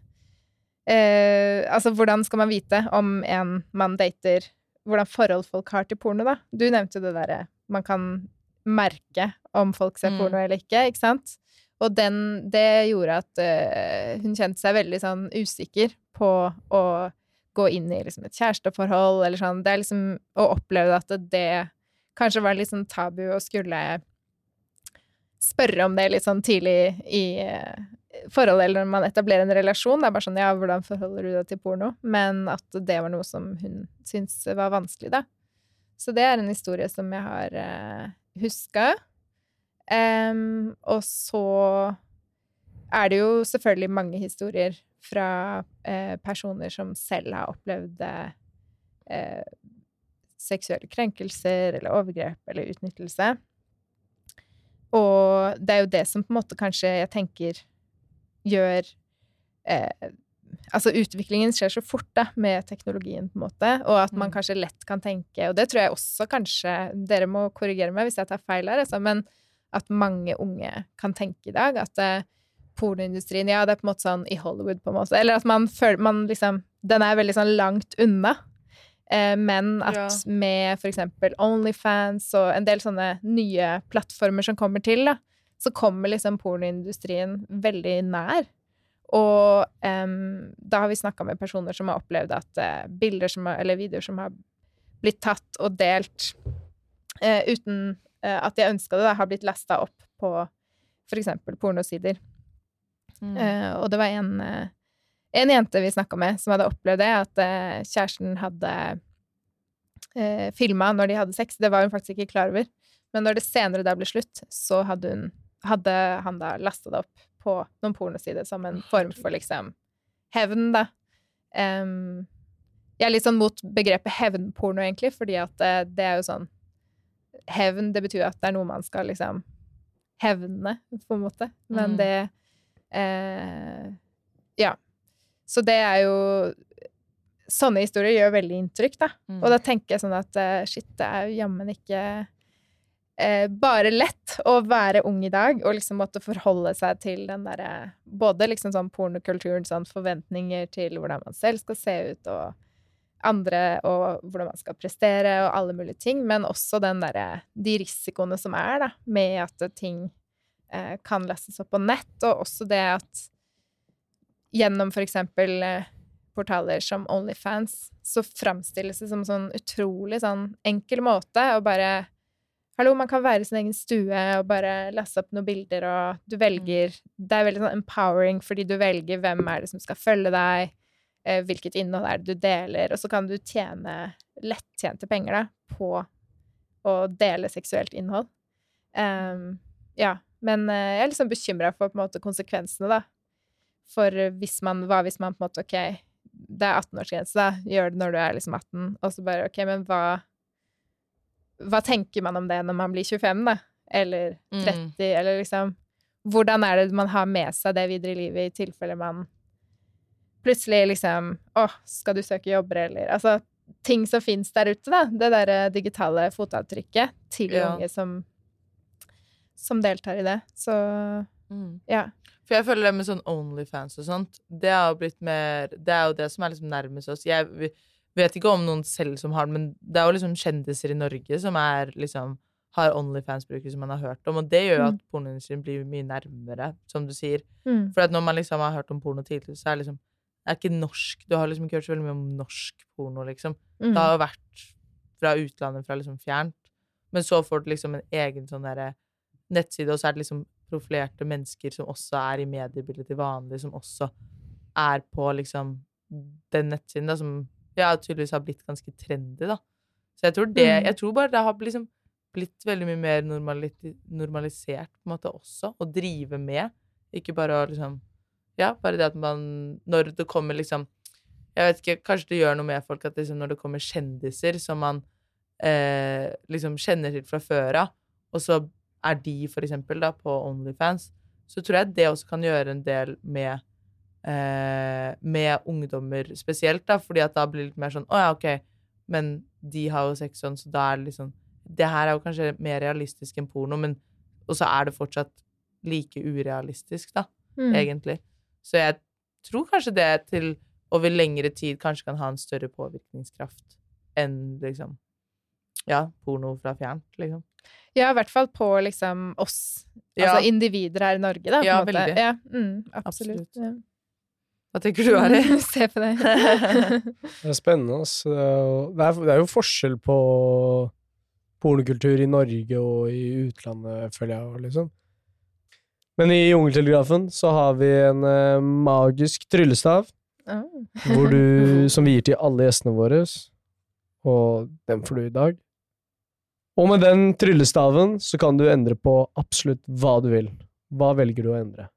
eh, Altså, hvordan skal man vite om en man dater Hvordan forhold folk har til porno, da? Du nevnte det derre Man kan merke om folk ser Mm. porno eller ikke, ikke sant? Og den, det gjorde at uh, hun kjente seg veldig sånn usikker på å gå inn i liksom et kjæresteforhold eller sånn. Det er liksom å oppleve at det kanskje var litt sånn tabu å skulle spørre om det litt sånn tidlig i uh, forholdet, eller når man etablerer en relasjon. Det er bare sånn ja, hvordan forholder du deg til porno? Men at det var noe som hun syntes var vanskelig, da. Så det er en historie som jeg har uh, huska. Um, og så er det jo selvfølgelig mange historier fra eh, personer som selv har opplevd eh, seksuelle krenkelser eller overgrep eller utnyttelse. Og det er jo det som på en måte kanskje jeg tenker gjør eh, Altså utviklingen skjer så fort da, med teknologien, på en måte, og at man Mm. kanskje lett kan tenke Og det tror jeg også kanskje Dere må korrigere meg hvis jeg tar feil her, altså, men at mange unge kan tenke i dag at uh, pornoindustrien Ja, det er på en måte sånn i Hollywood, på en måte. Eller at man føler man liksom Den er veldig sånn langt unna. Uh, men at Ja. med for eksempel Onlyfans og en del sånne nye plattformer som kommer til, da, så kommer liksom pornoindustrien veldig nær. Og um, da har vi snakka med personer som har opplevd at uh, bilder som har, eller videoer som har blitt tatt og delt uh, uten uh, at de ønska det, da, har blitt lasta opp på eksempel pornosider. Mm. Og det var en, en jente vi snakka med, som hadde opplevd det, at kjæresten hadde uh, filma når de hadde sex. Det var hun faktisk ikke klar over. Men når det senere da ble slutt, så hadde, hun, hadde han da lasta det opp på noen pornosider som en form for liksom hevn, da. Um, Jeg er litt sånn mot begrepet hevnporno, egentlig, fordi at det, det er jo sånn Hevn, det betyr at det er noe man skal liksom hevne, på en måte. Men Mm. det eh, Ja. Så det er jo Sånne historier gjør veldig inntrykk, da. Mm. Og da tenker jeg sånn at eh, shit, det er jo jammen ikke eh, bare lett å være ung i dag og liksom måtte forholde seg til den derre Både liksom sånn pornokulturen, sånn forventninger til hvordan man selv skal se ut, og andre, og hvordan man skal prestere, og alle mulige ting, men også den derre De risikoene som er, da, med at ting eh, kan lastes opp på nett, og også det at gjennom for eksempel eh, portaler som Onlyfans, så framstilles det som sånn utrolig sånn enkel måte å bare Hallo, man kan være i sin egen stue og bare laste opp noen bilder, og du velger Det er veldig sånn empowering fordi du velger hvem er det som skal følge deg, eh, hvilket innhold er det du deler, og så kan du tjene lettjente penger da, på å dele seksuelt innhold. Um, ja, men eh, jeg er liksom bekymra for måte konsekvensene, da. For hvis man Hva hvis man på en måte OK, det er 18-årsgrense, da. Gjør det når du er liksom 18, og så bare OK, men hva Hva tenker man om det når man blir 25, da? Eller 30, Mm. eller liksom Hvordan er det man har med seg det videre i livet i tilfelle man plutselig liksom Å, skal du søke jobber, eller Altså ting som fins der ute, da. Det derre digitale fotavtrykket til Ja. unge som som deltar i det. Så Mm. ja. For jeg føler det med sånn Onlyfans og sånt, det har jo blitt mer Det er jo det som er liksom nærmest oss. Jeg vet ikke om noen selv som har det, men det er jo liksom kjendiser i Norge som er liksom har Onlyfans-brukere som man har hørt om, og det gjør jo Mm. at pornoindustrien blir mye nærmere, som du sier. Mm. For at når man liksom har hørt om porno tidligere, så er det liksom Det er ikke norsk. Du har liksom ikke hørt så veldig mye om norsk porno, liksom. Mm. Det har jo vært fra utlandet, fra liksom fjernt. Men så får du liksom en egen sånn derre nettside, og så er det liksom profilerte mennesker som også er i mediebildet til vanlig, som også er på liksom den nettsiden, da, som ja, tydeligvis har blitt ganske trendy, da. Så jeg tror det Mm. Jeg tror bare det har liksom blitt veldig mye mer normali- normalisert, på en måte, også, å drive med. Ikke bare å liksom Ja, bare det at man Når det kommer liksom jeg vet ikke, Kanskje det gjør noe med folk at liksom når det kommer kjendiser som man eh, liksom kjenner til fra før av, og så er de for eksempel da på Onlyfans, så tror jeg det også kan gjøre en del med eh, med ungdommer spesielt, da, fordi at da blir det litt mer sånn Å ja, ok, men de har jo sex sånn, så da er det liksom Det her er jo kanskje mer realistisk enn porno, men Og så er det fortsatt like urealistisk, da Mm. egentlig. Så jeg tror kanskje det til over lengre tid kanskje kan ha en større påvirkningskraft enn liksom Ja, porno fra fjernt, liksom. Ja, i hvert fall på liksom oss, Ja. altså individer her i Norge, da. på Ja, veldig. Ja, mm, absolutt. Absolutt. Hva tenker du, Ari? Se på det. Det er spennende, altså. Det er det er, er jo forskjell på pornokultur i Norge og i utlandet, føler jeg, liksom. Men i Jungeltelegrafen så har vi en eh, magisk tryllestav oh. hvor du, som vi gir til alle gjestene våre, og den får du i dag. Og med den tryllestaven så kan du endre på absolutt hva du vil. Hva velger du å endre?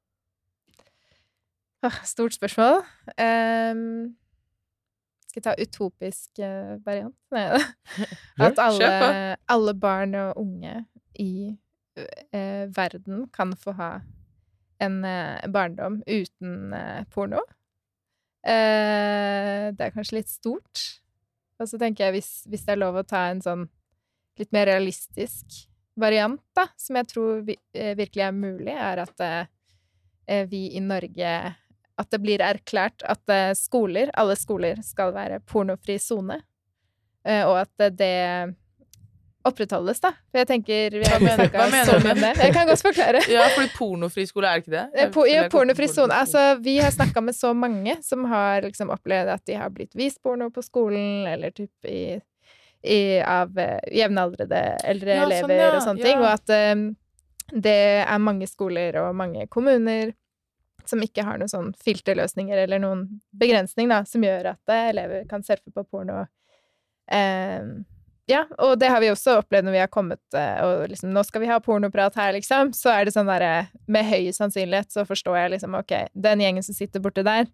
Ah, Stort spørsmål. Um, skal jeg ta utopisk eh, variant? Nei. At alle, alle barn og unge i uh, verden kan få ha en uh, barndom uten uh, porno. Det er kanskje litt stort. Og så tenker jeg hvis, hvis det er lov å ta en sånn litt mer realistisk variant, da, som jeg tror vi, virkelig er mulig, er at vi i Norge At det blir erklært at eh, skoler, alle skoler, skal være pornofri sone. Eh, og at eh, det opprettholdes, da. For jeg tenker Vi har Hva mener- hva mener du? med det. Jeg kan godt forklare. Ja, fordi pornofri skole er ikke det? Po ja, pornofri sone. Altså, vi har snakka med så mange som har liksom opplevd at de har blitt vist porno på skolen, eller typ i, i av jevnaldrende eldre Ja, sånn, elever ja, og sånne ting, og at um, det er mange skoler og mange kommuner som ikke har noen sånn filterløsninger eller noen begrensning, da, som gjør at eh, elever kan surfe på porno. Eh, ja, og det har vi også opplevd når vi har kommet eh, og liksom Nå skal vi ha pornoprat her, liksom. Så er det sånn derre Med høy sannsynlighet så forstår jeg liksom Ok, den gjengen som sitter borte der,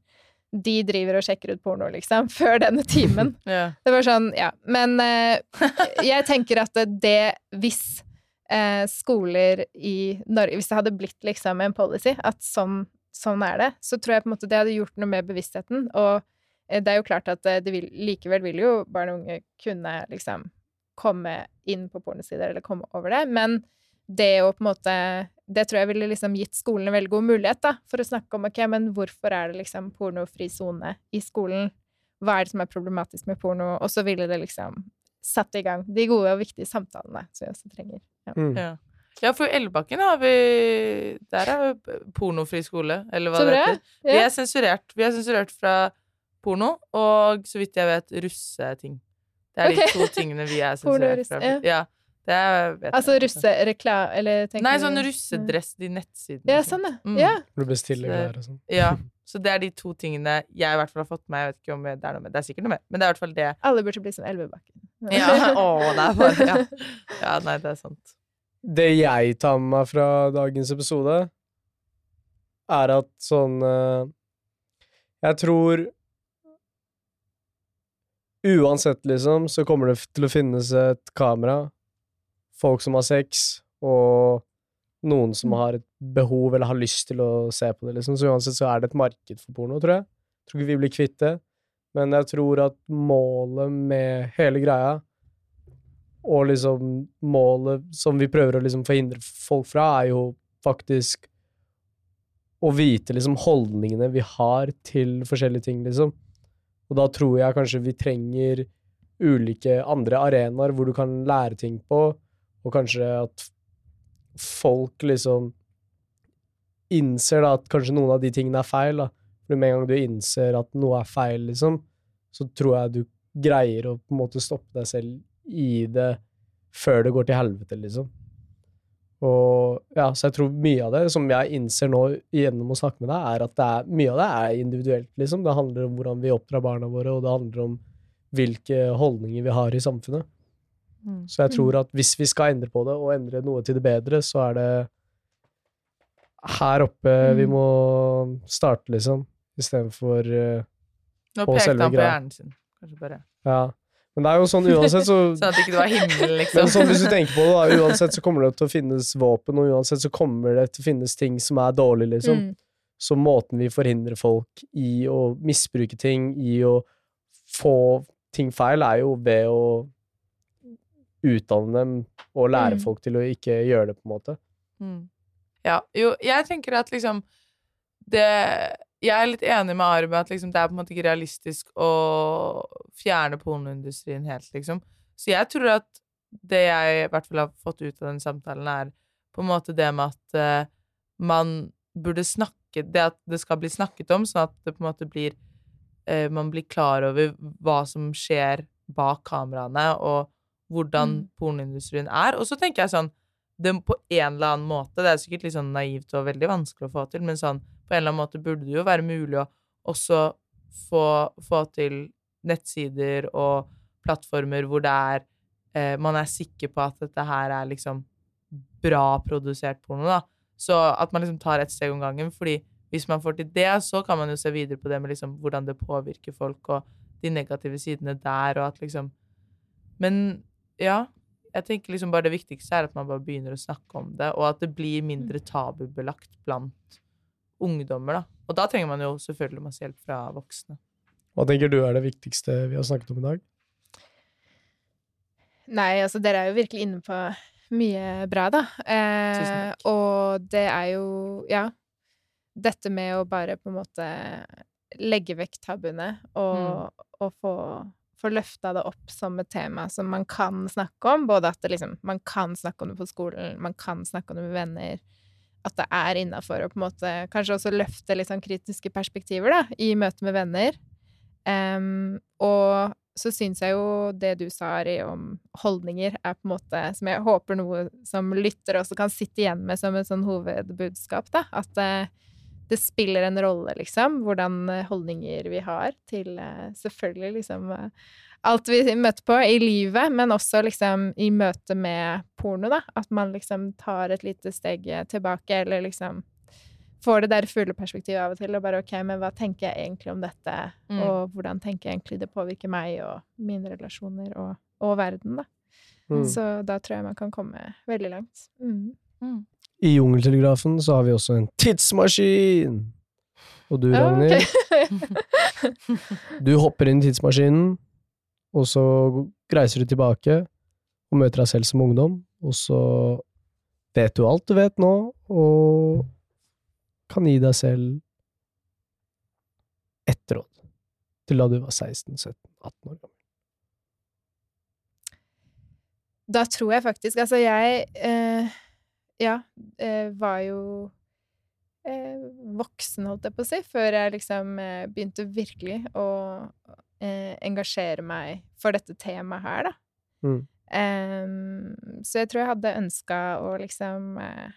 de driver og sjekker ut porno, liksom, før denne timen. yeah. Det var sånn, ja. Men eh, jeg tenker at det hvis eh, skoler i Norge Hvis det hadde blitt liksom en policy at sånn, sånn er det, så tror jeg på en måte det hadde gjort noe med bevisstheten. Og eh, det er jo klart at eh, det vil, likevel vil jo barn og unge kunne liksom komme inn på pornosider eller komme over det, men det å på en måte Det tror jeg ville liksom gitt skolen en veldig god mulighet, da, for å snakke om ok, men hvorfor er det liksom pornofri sone i skolen? Hva er det som er problematisk med porno? Og så ville det liksom satt i gang de gode og viktige samtalene som vi også trenger. Ja. Mm. Ja. ja, for Elvebakken har vi Der er jo pornofri skole, eller hva Så det heter. Ja. Vi er sensurert. Vi er sensurert fra porno og, så vidt jeg vet, russeting. Det er de to tingene vi er sensurert fra. ja. Ja, det er, vet Altså russereklame Eller tenker Nei, sånn russedress, de nettsidene. Ja, sånn, ja. Mm. ja. Du bestiller Så- klær og sånn. Ja, så det er de to tingene jeg i hvert fall har fått med meg. Jeg vet ikke om det er noe med Det er sikkert noe med, men det er i hvert fall det. Alle burde bli som Elvebakken. Ja, å, det er bare ja. ja, nei, det er sant. Det jeg tar med meg fra dagens episode, er at sånn eh, Jeg tror Uansett, liksom, så kommer det til å finnes et kamera, folk som har sex, og noen som har et behov eller har lyst til å se på det, liksom. Så uansett så er det et marked for porno, tror jeg. Jeg tror ikke vi blir kvitt det. Men jeg tror at målet med hele greia og liksom målet som vi prøver å liksom forhindre folk fra, er jo faktisk å vite liksom holdningene vi har til forskjellige ting, liksom. Og da tror jeg kanskje vi trenger ulike andre arenaer hvor du kan lære ting på, og kanskje at folk liksom innser da at kanskje noen av de tingene er feil, da. For med en gang du innser at noe er feil, liksom, så tror jeg du greier å på en måte stoppe deg selv i det før det går til helvete, liksom. Og ja, så jeg tror mye av det, som jeg innser nå gjennom å snakke med deg, er at det er, mye av det er individuelt, liksom. Det handler om hvordan vi oppdrar barna våre, og det handler om hvilke holdninger vi har i samfunnet. Mm. Så jeg tror at hvis vi skal endre på det, og endre noe til det bedre, så er det her oppe vi Mm. må starte, liksom. Istedenfor uh, Nå På pekte han på greia. hjernen sin. Kanskje bare Ja. Men det er jo sånn uansett, så Sånn at ikke det var himmel, liksom. Men sånn hvis du tenker på det, da, uansett så kommer det til å finnes våpen, og uansett så kommer det til å finnes ting som er dårlig, liksom. Mm. Så måten vi forhindrer folk i å misbruke ting, i å få ting feil, er jo ved å utdanne dem og lære Mm. folk til å ikke gjøre det, på en måte. Mm. Ja, jo, jeg tenker at liksom det Jeg er litt enig med Ari med at liksom, det er på en måte ikke realistisk å fjerne pornoindustrien helt, liksom. Så jeg tror at det jeg i hvert fall har fått ut av den samtalen, er på en måte det med at uh, man burde snakke Det at det skal bli snakket om, sånn at det på en måte blir uh, Man blir klar over hva som skjer bak kameraene, og hvordan Mm. pornoindustrien er. Og så tenker jeg sånn det, på en eller annen måte, det er sikkert litt sånn naivt og veldig vanskelig å få til, men sånn, på en eller annen måte burde det jo være mulig å også få, få til nettsider og plattformer hvor det er eh, man er sikker på at dette her er liksom bra produsert porno, da. Så at man liksom tar ett steg om gangen, fordi hvis man får til det, så kan man jo se videre på det med liksom hvordan det påvirker folk, og de negative sidene der, og at liksom Men ja, jeg tenker liksom bare det viktigste er at man bare begynner å snakke om det, og at det blir mindre tabubelagt blant ungdommer, da. Og da trenger man jo selvfølgelig masse hjelp fra voksne. Hva tenker du er det viktigste vi har snakket om i dag? Nei, altså dere er jo virkelig inne på mye bra, da. Eh, Tusen og det er jo, ja Dette med å bare på en måte legge vekk tabuene og, og få, få løfta det opp som et tema som man kan snakke om. Både at det liksom, man kan snakke om det på skolen, man kan snakke om det med venner. At det er innafor å på en måte kanskje også løfte litt sånn kritiske perspektiver da, i møte med venner. Um, og så syns jeg jo det du sa, Ari, om holdninger, er på en måte Som jeg håper noe som lytter også kan sitte igjen med som et sånn hovedbudskap, da. At uh, det spiller en rolle, liksom, hvordan eh, holdninger vi har til uh, selvfølgelig liksom eh, alt vi møter på i livet, men også liksom i møte med porno, da. At man liksom tar et lite steg tilbake, eller liksom får det der fugleperspektivet av og til, og bare ok, men hva tenker jeg egentlig om dette, Mm. og hvordan tenker jeg egentlig det påvirker meg og mine relasjoner og, og verden, da. Mm. Så da tror jeg man kan komme veldig langt. Mm. Mm. I Jungeltelegrafen så har vi også en tidsmaskin! Og du, Ja, Ragnhild, ok. du hopper inn i tidsmaskinen, og så reiser du tilbake og møter deg selv som ungdom, og så vet du alt du vet nå, og kan gi deg selv ett råd til da du var 16-17-18 år gammel. Da tror jeg faktisk Altså, jeg eh, Ja, eh, var jo voksen, holdt jeg på å si, før jeg liksom eh, begynte virkelig å eh, engasjere meg for dette temaet her, da. Mm. Em, så jeg tror jeg hadde ønska å liksom eh,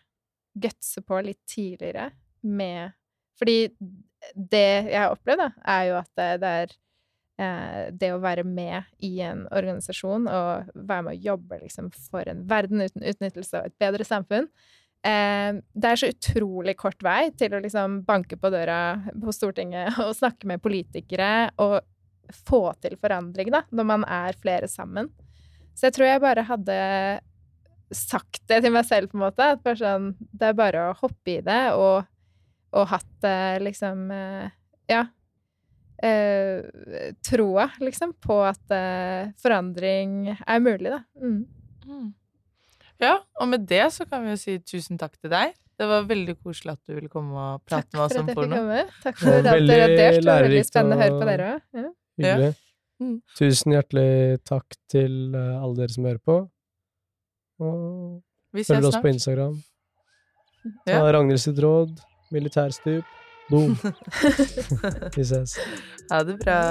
gutse på litt tidligere med Fordi det jeg har opplevd, da, er jo at det, det er eh, det å være med i en organisasjon og være med å jobbe liksom, for en verden uten utnyttelse og et bedre samfunn eh, Det er så utrolig kort vei til å liksom banke på døra på Stortinget og snakke med politikere og få til forandring, da, når man er flere sammen. Så jeg tror jeg bare hadde sagt det til meg selv, på en måte. At sånn Det er bare å hoppe i det, og, og hatt det liksom eh, Ja. Eh, troa, liksom, på at eh, forandring er mulig, da. Mm. Mm. Ja, og med det så kan vi jo si tusen takk til deg. Det var veldig koselig at du ville komme og prate Takk med oss om porno. Takk for at dere har delt. Det var veldig spennende å høre på dere òg. Ja. Hyggelig. Mm. Tusen hjertelig takk til eh, alle dere som hører på. Og Vi følg oss på. Instagram. Ta Ja. Ragnhild sitt råd. Militærstup. Boom. Vi ses. Ha det bra.